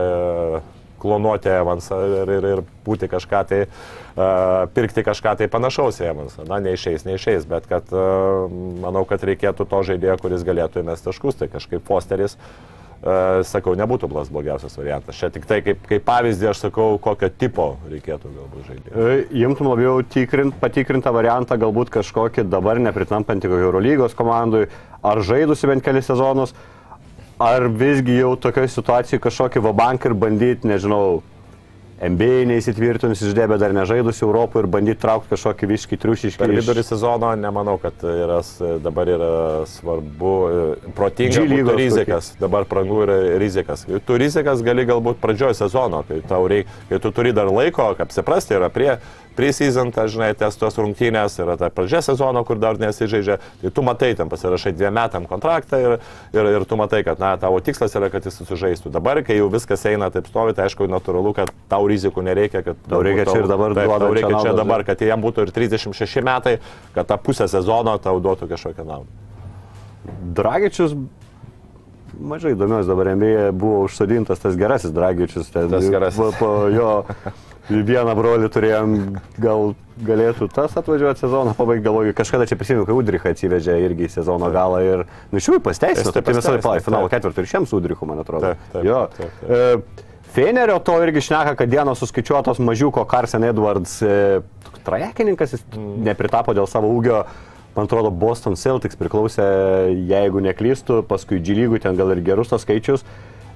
klonuoti Evansą ir, ir, ir būti kažką tai, uh, pirkti kažką tai panašaus į Evansą. Na, neišeis, neišeis, bet kad uh, manau, kad reikėtų to žaidėjo, kuris galėtų įmesti taškus, tai kažkaip Fosteris Uh, sakau, nebūtų blas blogiausias variantas. Čia tik tai kaip, kaip pavyzdį aš sakau, kokio tipo reikėtų galbūt žaidėjo. Jimtum labiau tikrint, patikrintą variantą, galbūt kažkokį dabar nepritampantį Eurolygos komandui, ar žaidusi bent kelias sezonus, ar visgi jau tokioje situacijoje kažkokį vabank ir bandyti, nežinau, MBA neįsitvirtinus išdėbė dar nežaidus Europoje ir bandyti traukti kažkokį viškį triušiškį. Per vidurį sezono nemanau, kad yra, dabar yra svarbu, e, protinga G būtų lygos rizikas, dabar prangų yra rizikas. Tu rizikas gali galbūt pradžioj sezono, kai, reik, kai tu turi dar laiko, kaip apsiprasti, yra prie Pre-season, ta, žinai, tes tos rungtynės, yra ta pradžia sezono, kur dar nesižaidžia. Tai tu matai, tam pasirašai dviem metam kontraktą ir, ir, ir tu matai, kad, na, tavo tikslas yra, kad jis susižaistų. Dabar, kai jau viskas eina taip stovi, tai aišku, natūralu, kad tau rizikų nereikia, kad Tau reikia čia ir dabar taip, tau reikia čia naudą, dabar, kad jam būtų ir 36 metai, kad tą pusę sezono tau duotų kažkokią naudą. Dragičius mažai įdomios dabar MBA buvo užsodintas tas gerasis Dragičius. Ten, Tas gerasis. Po, po jo vieną brolį turėjom, gal galėtų tas atvažiuoti sezoną pabaigti, galvoju, kažkada čia prisimenu, kai Udrichą atsivežė irgi sezono galą ir, nu, iš tikrųjų pasteisino, Jis tai tai visą pasiteisino, laiką finalo taip. ketvirtį ir šiems Udrichu, man atrodo. Taip, taip, jo. taip, taip. E, Fenerio to irgi šneka, kad dienos suskaičiuotos mažiuko Carson Edwards e, trajekininkas, jis Mm. nepritapo dėl savo ūgio. Man atrodo, Boston Celtics priklausė, jeigu neklystu, paskui G lygų ten gal ir gerus tos skaičius.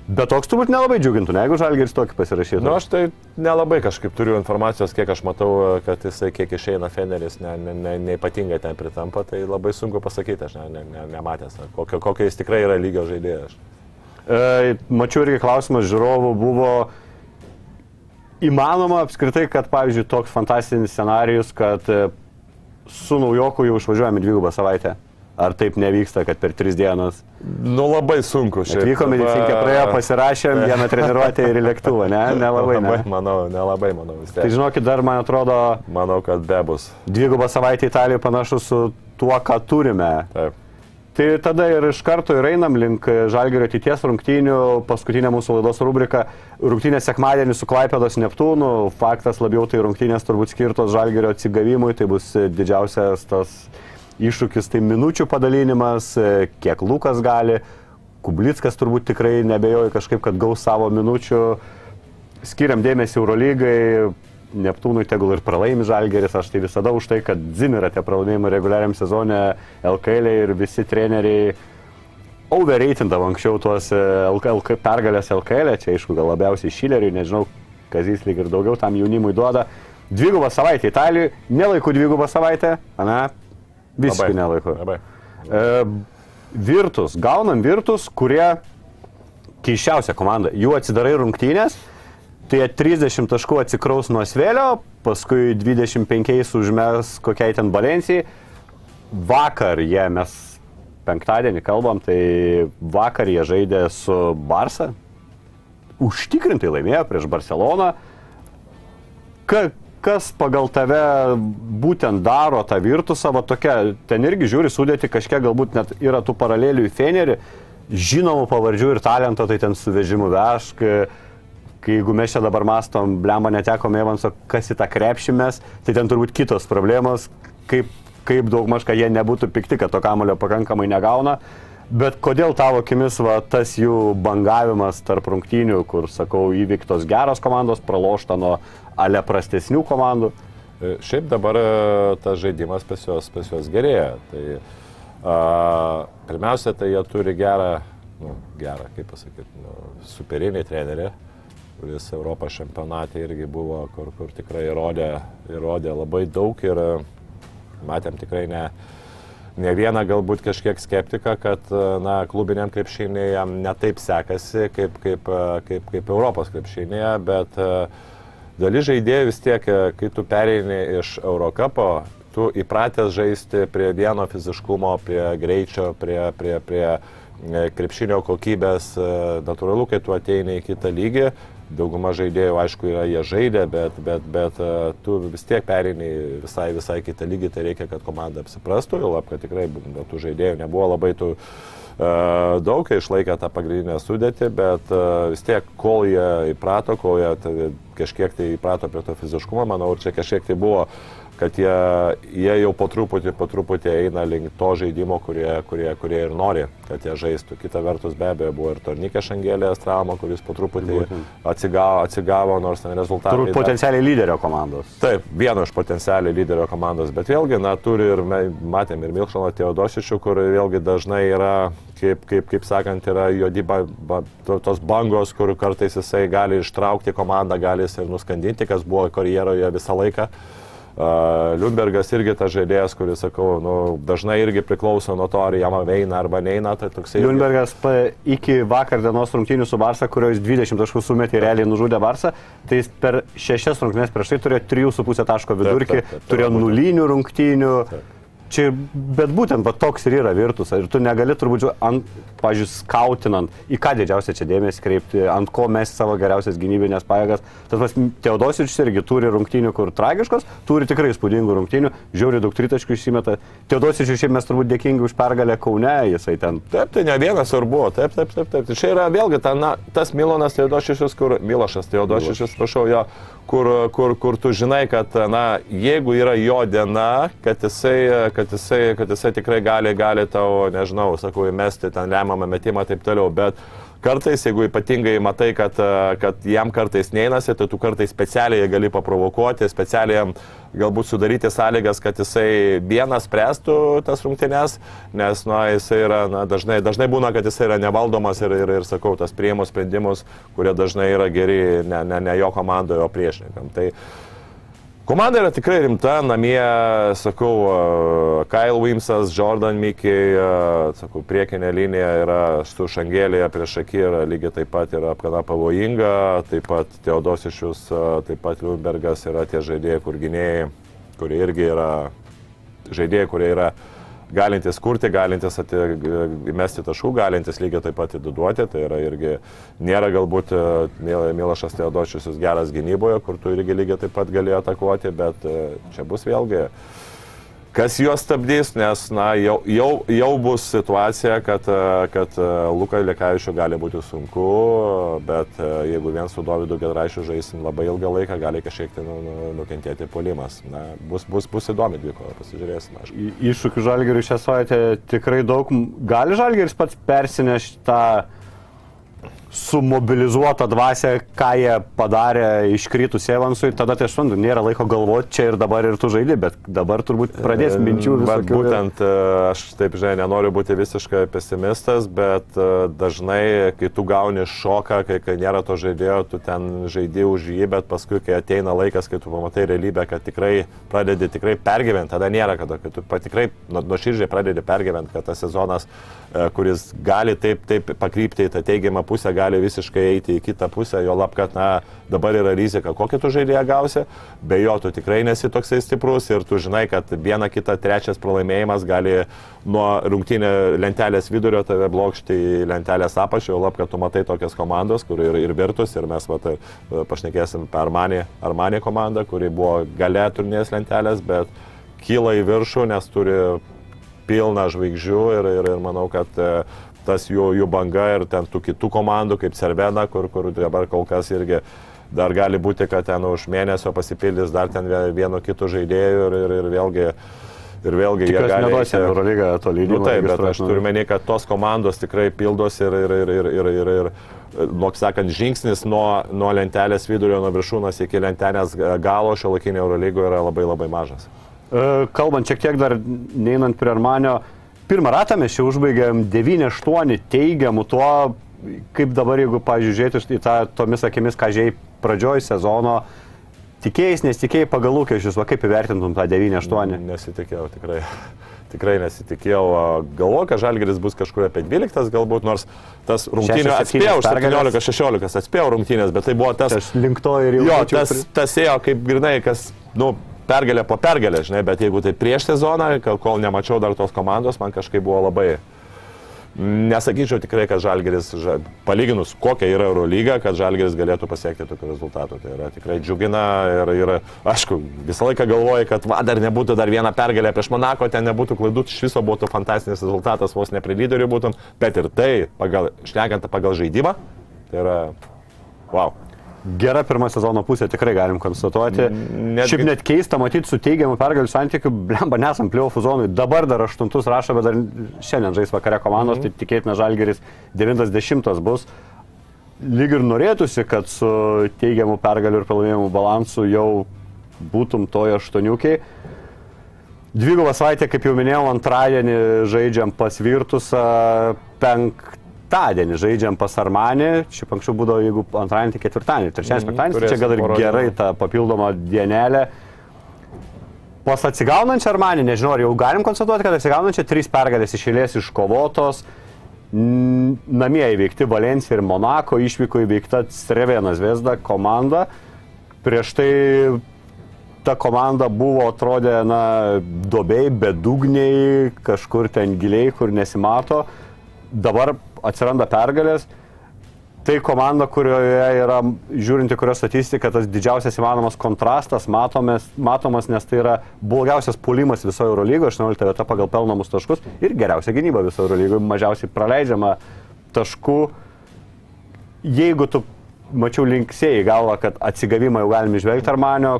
Bet toks turbūt nelabai džiugintų, ne, jeigu Žalgeris tokį pasirašytų. Na, nu, aš tai nelabai kažkaip turiu informacijos, kiek aš matau, kad jisai kiek išeina Feneris, ne, ne, ne, neipatingai ten pritampa, tai labai sunku pasakyti, aš ne, ne, ne, nematęs, kokio, kokio jis tikrai yra lygio žaidėjas. E, mačiau irgi klausimas žiūrovų buvo įmanoma apskritai, kad, pavyzdžiui, toks fantastinis scenarius, kad e, su naujoku jau išvažiuojame dvigubą savaitę. Ar taip nevyksta, kad per tris dienas Nu, labai sunku šiaip. atvyko medicinkę, praėjo, pasirašėm vieną treniruotę ir į lėktuvą, ne? Nelabai, ne. Manau, nelabai, manau, vis Tai tiek. žinokit, dar man atrodo, Manau, kad be bus. dvigubą savaitę Italijoje panašu su tuo, ką turime. Taip. Tai tada ir iš karto ir einam link Žalgerio ateities rungtynių. Paskutinė mūsų laidos rubrika - rungtynės sekmadienį su Klaipėdos Neptūnu. Faktas labiau tai rungtynės turbūt skirtos Žalgerio atsigavimui. Tai bus didžiausias tas iššūkis, tai minučių padalinimas, kiek Lukas gali. Kublickas turbūt tikrai nebejoju kažkaip, kad gaus savo minučių. Skiriam dėmesį Eurolygai. Neptūnui tegul ir pralaimi Žalgeris, aš tai visada už tai, kad Zimira tie pralaimėjimai reguliariam sezone, LKL ir visi treneriai overreitindavo anksčiau tuos e, LK, pergalės LKL, čia aišku gal labiausiai Šileriui, nežinau, Kazys lyg ir daugiau tam jaunimui duoda. Dvigubą savaitę Italijoje, nelaikų dvigubą savaitę, na, visiškai nelaikų. Labai. E, virtus, gaunam virtus, kurie keiščiausia komanda. Jų atsidarai rungtynės, tai jie 30 taškų atsikraus nuo svėlio, paskui 25 užmes kokiai ten balencijai. Vakar jie, mes penktadienį kalbam, tai vakar jie žaidė su Barsa. Užtikrintai laimėjo prieš Barceloną. Ka, kas pagal tave būtent daro tą virtusą, va tokia, ten irgi žiūri sudėti, kažkiek galbūt net yra tų paralelių į Fenerį, žinomų pavardžių ir talento, tai ten suvežimų vešk. Kai jeigu mes čia dabar mastom, blemba netekom Evanso, kas į tą krepšimės, tai ten turbūt kitos problemos, kaip, kaip daug maž, kad jie nebūtų pikti, kad to kamulio pakankamai negauna. Bet kodėl tavo akimis va, tas jų bangavimas tarp rungtynių, kur, sakau, įvyktos geros komandos, pralošta nuo ale prastesnių komandų? E, Šiaip dabar e, tas žaidimas pas juos, pas juos gerėja. Tai, a, pirmiausia, tai jie turi gerą, nu, gerą, kaip pasakyti, nu, superinį trenerį, kuris Europos čempionate irgi buvo, kur, kur tikrai įrodė, įrodė labai daug ir e, matėm tikrai ne, ne vieną galbūt kažkiek skeptiką, kad na, klubiniam krepšinėje netaip sekasi kaip, kaip, kaip, kaip Europos krepšinėje, bet e, dalis žaidėjų vis tiek, e, kai tu pereini iš Eurocapo, tu įpratęs žaisti prie vieno fiziškumo, prie greičio, prie, prie, prie e, krepšinio kokybės, e, natūralu, kai tu ateini į kitą lygį, dauguma žaidėjų, aišku, yra jie žaidė, bet, bet, bet tu vis tiek pereini visai, visai kitą lygį, tai reikia, kad komanda apsiprastų, jau lab, kad tikrai tų žaidėjų nebuvo labai tų e, daug, jie išlaikė tą pagrindinę sudėtį, bet e, vis tiek, kol jie įprato, kol jie kažkiek tai įprato prie to fiziškumo, manau, ir čia kažkiek tai buvo kad jie, jie jau po truputį, po truputį eina link to žaidimo, kurie, kurie, kurie ir nori, kad jie žaistų. Kita vertus, be abejo, buvo ir Tornikė Šangelės trauma, kuris po truputį atsigavo, atsigavo nors ten rezultatai. Turbūt potencialiai lyderio komandos. Taip, vieno iš potencialiai lyderio komandos, bet vėlgi, na, turi ir matėm ir Milšoną Teodosičių, kur vėlgi dažnai yra, kaip, kaip, kaip sakant, yra juodi ba, ba, to- tos bangos, kur kartais jisai gali ištraukti komandą, gali jis ir nuskandinti, kas buvo karjeroje visą laiką. Uh, Liudbergas irgi tas žaidėjas, kuris, sakau, nu, dažnai irgi priklauso nuo to, ar jam eina arba neina, tai toksai... pa, iki vakar dienos rungtynių su Barsa, kurio jis 20 taškų sumetė ir realiai nužudė Barsą, tai jis per šešias rungtynės prieš tai turėjo 3,5 taško vidurkį, taip, taip, turėjo būtent. nulinių rungtynių. Čia, bet būtent va, toks ir yra virtus. Ir tu negali turbūt, ant, pažiūrėjau, skautinant, į ką didžiausia čia dėmesį kreipti, ant ko mes savo geriausias gynybinės pajėgas. Tas pas Teodosičius irgi turi rungtynių, kur tragiškos, turi tikrai įspūdingų rungtynių, žiūri daug tritaškų išsimeta. Teodosičius šiaip mes turbūt dėkingi už pergalę Kaune, jisai ten Taip, tai ne vienas ir buvo, taip, taip, taip, taip. Tai čia yra vėlgi ta, na, tas Milonas Teodošičius, kur, Milošas Teodošičius, prašau jo, kur, kur, kur tu žinai, kad, na, jeigu yra jo diena, kad jisai, kad jisai, kad jisai tikrai gali, gali tau, nežinau, sakau, įmesti ten lemiamą metimą ir taip toliau, bet kartais, jeigu ypatingai matai, kad, kad jam kartais neinasi, tai tu kartais specialiai gali paprovokuoti, specialiai jam galbūt sudaryti sąlygas, kad jisai vienas spręstų tas rungtynes, nes na, jisai yra, na, dažnai, dažnai būna, kad jisai yra nevaldomas ir, ir, ir sakau, tas prieimus sprendimus, kurie dažnai yra geri ne, ne, ne jo komandoje, o priešininkam. Tai, Komanda yra tikrai rimta, namie, sakau, uh, Kyle Wimsas, Jordan Mickey, uh, sakau, priekinė linija yra su Šangelėje prieš akį yra lygiai taip pat yra gana pavojinga, taip pat Teodosišius, uh, taip pat Liubergas yra tie žaidėjai, kur gynėjai, kurie irgi yra žaidėjai, kurie yra galintis kurti, galintis įmesti taškų, galintis lygiai taip pat įduoti. Tai yra irgi nėra galbūt e, Mil- Milašas Teodočius geras gynyboje, kur tu irgi lygiai taip pat gali atakuoti, bet e, čia bus vėlgi kas juos stabdys, nes na, jau, jau, jau bus situacija, kad, e, kad e, Lukai Lekavičiu gali būti sunku, bet e, jeigu vien su Dovydu Gedraišiu žaisim labai ilgą laiką, gali kažkiek tai nu, nu, nukentėti polimas. Na, bus, bus, bus įdomi dvikova, pasižiūrėsim. Aš. į- iššūkių žalgeriui šią savaitę tikrai daug. Gali žalgeris pats persinešti tą sumobilizuotą dvasę, ką jie padarė iškritus Evansui, tada tai aš suprantu, nėra laiko galvoti čia ir dabar ir tu žaidži, bet dabar turbūt pradės minčių Bet visokių. būtent e, aš taip, žinai, nenoriu būti visiškai pesimistas, bet e, dažnai, kai tu gauni šoką, kai, kai nėra to žaidėjo, tu ten žaidži už jį, bet paskui, kai ateina laikas, kai tu pamatai realybę, kad tikrai pradedi tikrai pergyventi, tada nėra kada, kai tu tikrai nuo nu širdžiai pradedi pergyventi, kad tas sezonas, e, kuris gali taip, taip pakrypti į tą teigiamą pusę, gali visiškai eiti į kitą pusę, jo lab, kad, na, dabar yra rizika, kokį tu žaidėją gausi, be jo tu tikrai nesi toksai stiprus ir tu žinai, kad viena kita trečias pralaimėjimas gali nuo rungtynė lentelės vidurio tave blokšti į lentelės apačią, jo lab, kad tu matai tokias komandos, kur ir, ir virtus, ir mes vat, e, pašnekėsim apie Armanį, Armanį komandą, kuri buvo gale turnės lentelės, bet kyla į viršų, nes turi pilną žvaigždžių ir, ir, ir manau, kad e, tas jų, jų banga ir ten tų kitų komandų, kaip Cervena, kur, kur dabar kol kas irgi dar gali būti, kad ten už mėnesio pasipildys dar ten vie- vienu kitu žaidėju ir, ir, ir vėlgi, ir vėlgi Tikiuosi, neduosi eiti- Eurolygą to lygio. Nu, taip, bet aš turiu menį, kad tos komandos tikrai pildosi ir, ir, ir, ir, ir, ir, ir nuo, sakant, žingsnis nuo, nuo lentelės vidurio, nuo viršūnės iki lentelės galo šio laikinio Eurolygoje yra labai labai mažas. E, Kalbant šiek tiek dar neinant prie Armanio, pirmą ratą mes čia užbaigėm 9-8 teigiamų tuo, kaip dabar, jeigu pažiūrėti į tą tomis akimis, ką žiai pradžioj sezono, tikėjais, nesitikėjai pagal lūkesčius, va kaip įvertintum tą 9-8. Nesitikėjau, tikrai. Tikrai nesitikėjau. Galvoju, kad Žalgeris bus kažkur apie 12, galbūt, nors tas rungtynės atspėjau, septynios pergalės. 17-16, atspėjau rungtynės, bet tai buvo tas... Aš link to ir jau Jo, tas, tas ėjo kaip grinai, kas, nu, pergalė po pergalė, žinai, bet jeigu tai prieš sezoną, kol- nemačiau dar tos komandos, man kažkaip buvo labai... Nesakyčiau tikrai, kad Žalgeris, ža- palyginus kokia yra Eurolyga, kad Žalgeris galėtų pasiekti tokių rezultatų. Tai yra tikrai džiugina ir, ir aišku, visą laiką galvoju, kad va, dar nebūtų dar viena pergalė prieš Monako, ten nebūtų klaidų, iš viso būtų fantastinis rezultatas, vos ne prie lyderių būtum, bet ir tai, pagal, šnekant pagal žaidimą, tai yra, wow. Gera pirma sezono pusė tikrai galim konstatuoti. Netgi- Šiaip net keista matyti su teigiamu pergalių santykiu, blemba, nesam pliaufų zonui. Dabar dar aštuntus rašo, bet dar šiandien žais vakare komandos, tai tikėtina žalgeris 90 bus. Lyg ir norėtųsi, kad su teigiamu pergalių ir pralaimėjimų balansu jau būtum toje aštuoniukiai. Dvigubą savaitę, kaip jau minėjau, antradienį žaidžiam pas Virtusą, penktadienį žaidžiam pas Armanį, šiaip anksčiau būdavo, jeigu antradienį, tai ketvirtadienį, trečiadienis, Mhm, penktadienis, tai čia gal ir porą gerai ta papildoma dienelė. Pas atsigaunančią Armanį, nežinau, ar jau galim konstatuoti, kad atsigaunančią trys pergalės išėlės iškovotos, namie įveikti Valencija ir Monako, išvyko įveikta Strevėnas Vesda komanda. Prieš tai ta komanda buvo, atrodė, na, dobei, bedugniai, kažkur ten giliai, kur nesimato. Dabar atsiranda pergalės. Tai komanda, kurioje yra, žiūrint į kurios statistiką, tas didžiausias įmanomas kontrastas matomas, matomas nes tai yra blogiausias puolimas visoje Eurolygoje, 18 vieta pagal pelnamus taškus ir geriausia gynyba visoje Eurolygoje, mažiausiai praleidžiama taškų. Jeigu tu, mačiau, linksėjai galva, kad atsigavimą jau galime išvelgti Armanio,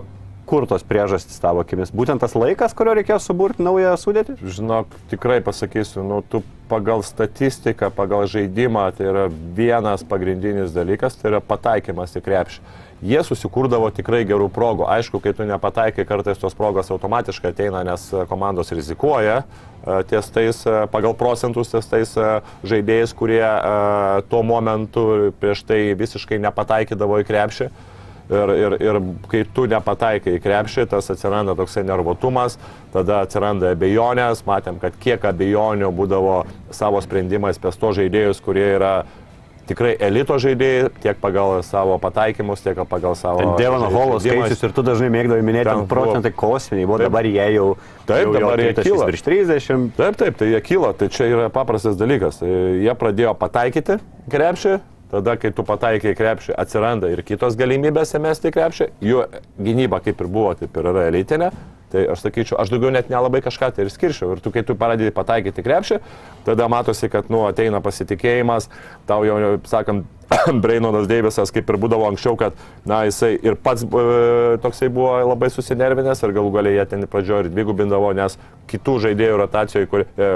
kur tos priežastys tavo akimis? Būtent tas laikas, kurio reikėjo suburti naują sudėtį? Žinok, tikrai pasakysiu, nu, tu pagal statistiką, pagal žaidimą, tai yra vienas pagrindinis dalykas, tai yra pataikymas į krepšį. Jie susikūrdavo tikrai gerų progų. Aišku, kai tu nepataikai, kartais tos progos automatiškai ateina, nes komandos rizikuoja e, ties tais, e, pagal procentus, ties tais e, žaidėjais, kurie tuo momentu prieš tai visiškai nepataikydavo į krepšį. Ir, ir, ir kai tu nepataikai į krepšį, tas atsiranda toksai nervotumas, tada atsiranda abejonės, matėm, kad kiek abejonių būdavo savo sprendimais pės to žaidėjus, kurie yra tikrai elito žaidėjai, tiek pagal savo pataikymus, tiek pagal savo... Devano Holo žaidimą. skaičius ir tu dažnai mėgdavai minėti, Ten procentai kosminiai, Taip. dabar jie jau... Taip, jau, dabar jie tritaškis kyla. Virš 30. Taip, taip, tai jie kyla, tai čia yra paprastas dalykas. Tai Jie pradėjo pataikyti krepšį, tada, kai tu pataikai krepšį, atsiranda ir kitos galimybės įmesti į krepšį, jų gynyba kaip ir buvo, taip ir yra elitinė. Tai aš sakyčiau, aš daugiau net nelabai kažką tai ir skirčiau. Ir tu, kai tu pradedi pataikyti krepšį, tada matosi, kad, nu, ateina pasitikėjimas, tau jau, sakant, Brainonas Deivisas, kaip ir būdavo anksčiau, kad, na, jisai ir pats e, toksai buvo labai susinervinęs ir galų galiai jie ten pradžioje ir dvigubindavo, nes kitų žaidėjų rotacijoje, kur, e,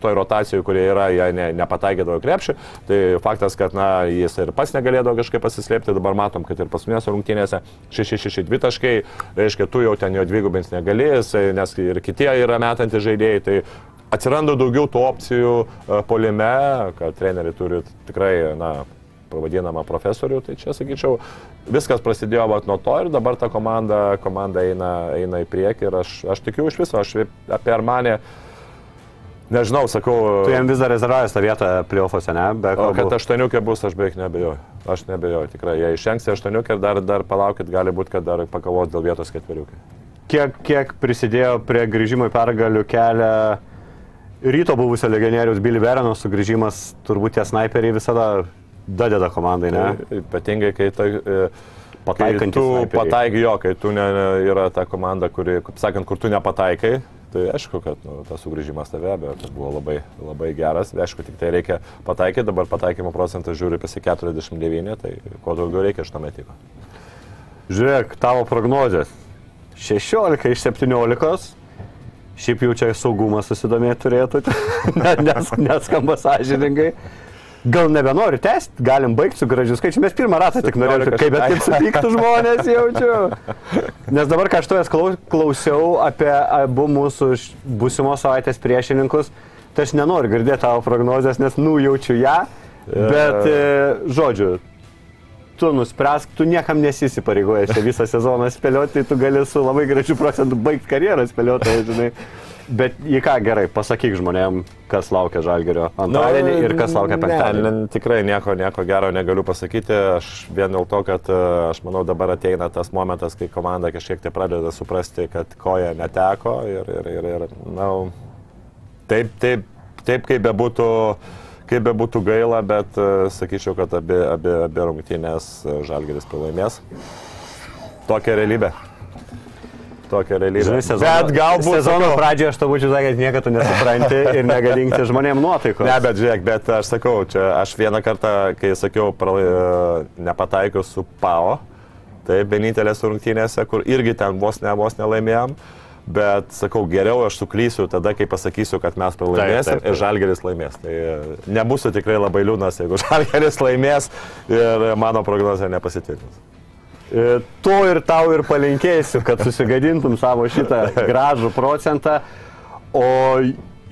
toj rotacijoje, kurie yra, jie ne, nepataikydavo į krepšį. Tai faktas, kad, na, jis ir pats negalėdavo kažkaip pasislėpti, dabar matom, kad ir paskutinėse rungtynėse 6-6-2 taškai, reiškia, tu jau ten jo dvigubins negali, jisai- nes ir kitie yra metantys žaidėjai. Tai atsiranda daugiau tų opcijų e, polime, kad treneriai turi tikrai, na, pavadinamą profesorių, tai čia sakyčiau, viskas prasidėjo vat, nuo to ir dabar ta komanda, komanda eina, eina į priekį ir aš, aš tikiu iš viso, aš apie Armanį, nežinau, sakau, Tu jam vis dar rezervavęs tą vietą playoffuose, ne? Be o, kad aštuoniukė bus, aš beveik nebejoju. Aš nebejoju, tikrai, jei išengsi aštuoniukė ir dar, dar palaukit, gali būti, kad dar pakovos dėl vietos ketveriukė. Kiek, kiek prisidėjo prie grįžimo į pergalių kelią ryto buvusio legionierius Billy Vereno sugrįžimas, turbūt tie snaiperiai visada dadeda komandai, ne? Tai Ypatingai, kai tai... e, Kai Pataikantys tu pataikai jo, kai tu ne, ne, yra ta komanda, kuri, kaip sakant, kur tu nepataikai, tai aišku, kad nu, tas sugrįžimas tave be abejo buvo labai, labai geras. Aišku, tik tai reikia pataikyti, dabar pataikymo procentas žiūri pasi 49, tai kuo daugiau reikia iš to metiko. Žiūrėk, tavo prognozijas. 16 iš 17. Šiaip jau čia saugumas susidomėti turėtų, Ne- nes neskamba sąžiningai. Gal nebenori tęsti, galim baigti su gražiu skaičiu. Mes pirmą ratą tik norėjome, 17 kaip bet kaip supyktų žmonės jaučiu. Nes dabar klau- klausiau apie abu mūsų būsimos savaitės priešininkus, tai aš nenoriu girdėti tavo prognozijas, nes nujaučiu ją. Bet, e, žodžiu, tu nuspręsk, tu niekam nesisipareigoji čia visą sezoną spėlioti, tai tu gali su labai gražiu procentu baigti karjerą spėlioti, žinai. Bet į ką gerai, pasakyk žmonėm, kas laukia Žalgerio antradienį ir kas laukia penktadienį. Ne, ne, tikrai nieko, nieko gero negaliu pasakyti. Aš vien dėl to, kad e, aš manau dabar ateina tas momentas, kai komanda kažkiek tai pradeda suprasti, kad koja neteko ir, ir, ir, ir na, taip, taip, taip kaip bebūtų. Kaip be būtų gaila, bet uh, sakyčiau, kad abi, abi, abi rungtynės uh, Žalgeris pralaimės. Tokia realybė. Tokia realybė. Žinai, sezono, bet galbūt sezono sakau- pradžioje aš tau būčiau sakęs, niekada nesupranti ir negadinkti žmonėm nuotaikos. Ne, bet žiūrėk, bet aš sakau, čia aš vieną kartą, kai sakiau, pralai, nepataikiau su PAO, Tai vienintelės rungtynėse, kur irgi ten vos ne, vos nelaimėjom. Bet sakau, geriau aš suklysiu tada, kai pasakysiu, kad mes pralaimėsim Taip, taip, taip. ir Žalgeris laimės. Tai e, nebūsiu tikrai labai liūdnas, jeigu Žalgeris laimės ir mano prognozija nepasitvirtins. E, To ir tau ir palinkėsiu, kad susigadintum savo šitą gražų procentą. O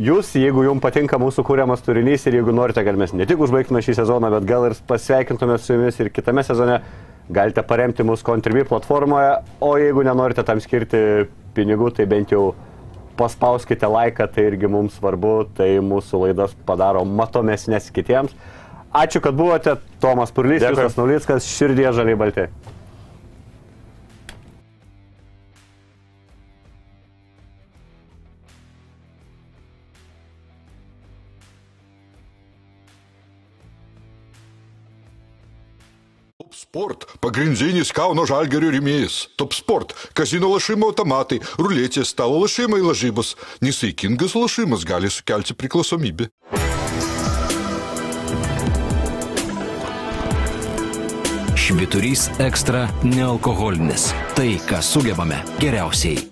jūs, jeigu jums patinka mūsų kūriamas turinys ir jeigu norite, kad mes ne tik užbaigtume šį sezoną, bet gal ir pasveikintume su jumis ir kitame sezone, galite paremti mūsų Contribui platformoje. O jeigu nenorite tam skirti pinigų, tai bent jau paspauskite laiką, tai irgi mums svarbu, tai mūsų laidas padaro matomesnės kitiems. Ačiū, kad buvote. Tomas Purlys, Dėkui. Justas Naulickas, širdie žaliai balti. Sport – pagrindinis Kauno žalgerio rėmėjas. Top sport – kazino lašimo automatai, ruletės, stalo lašimai lažybos. Nesaikingas lašimas gali sukelti priklausomybę. Šviturys ekstra nealkoholinis. Tai, ką sugebame geriausiai.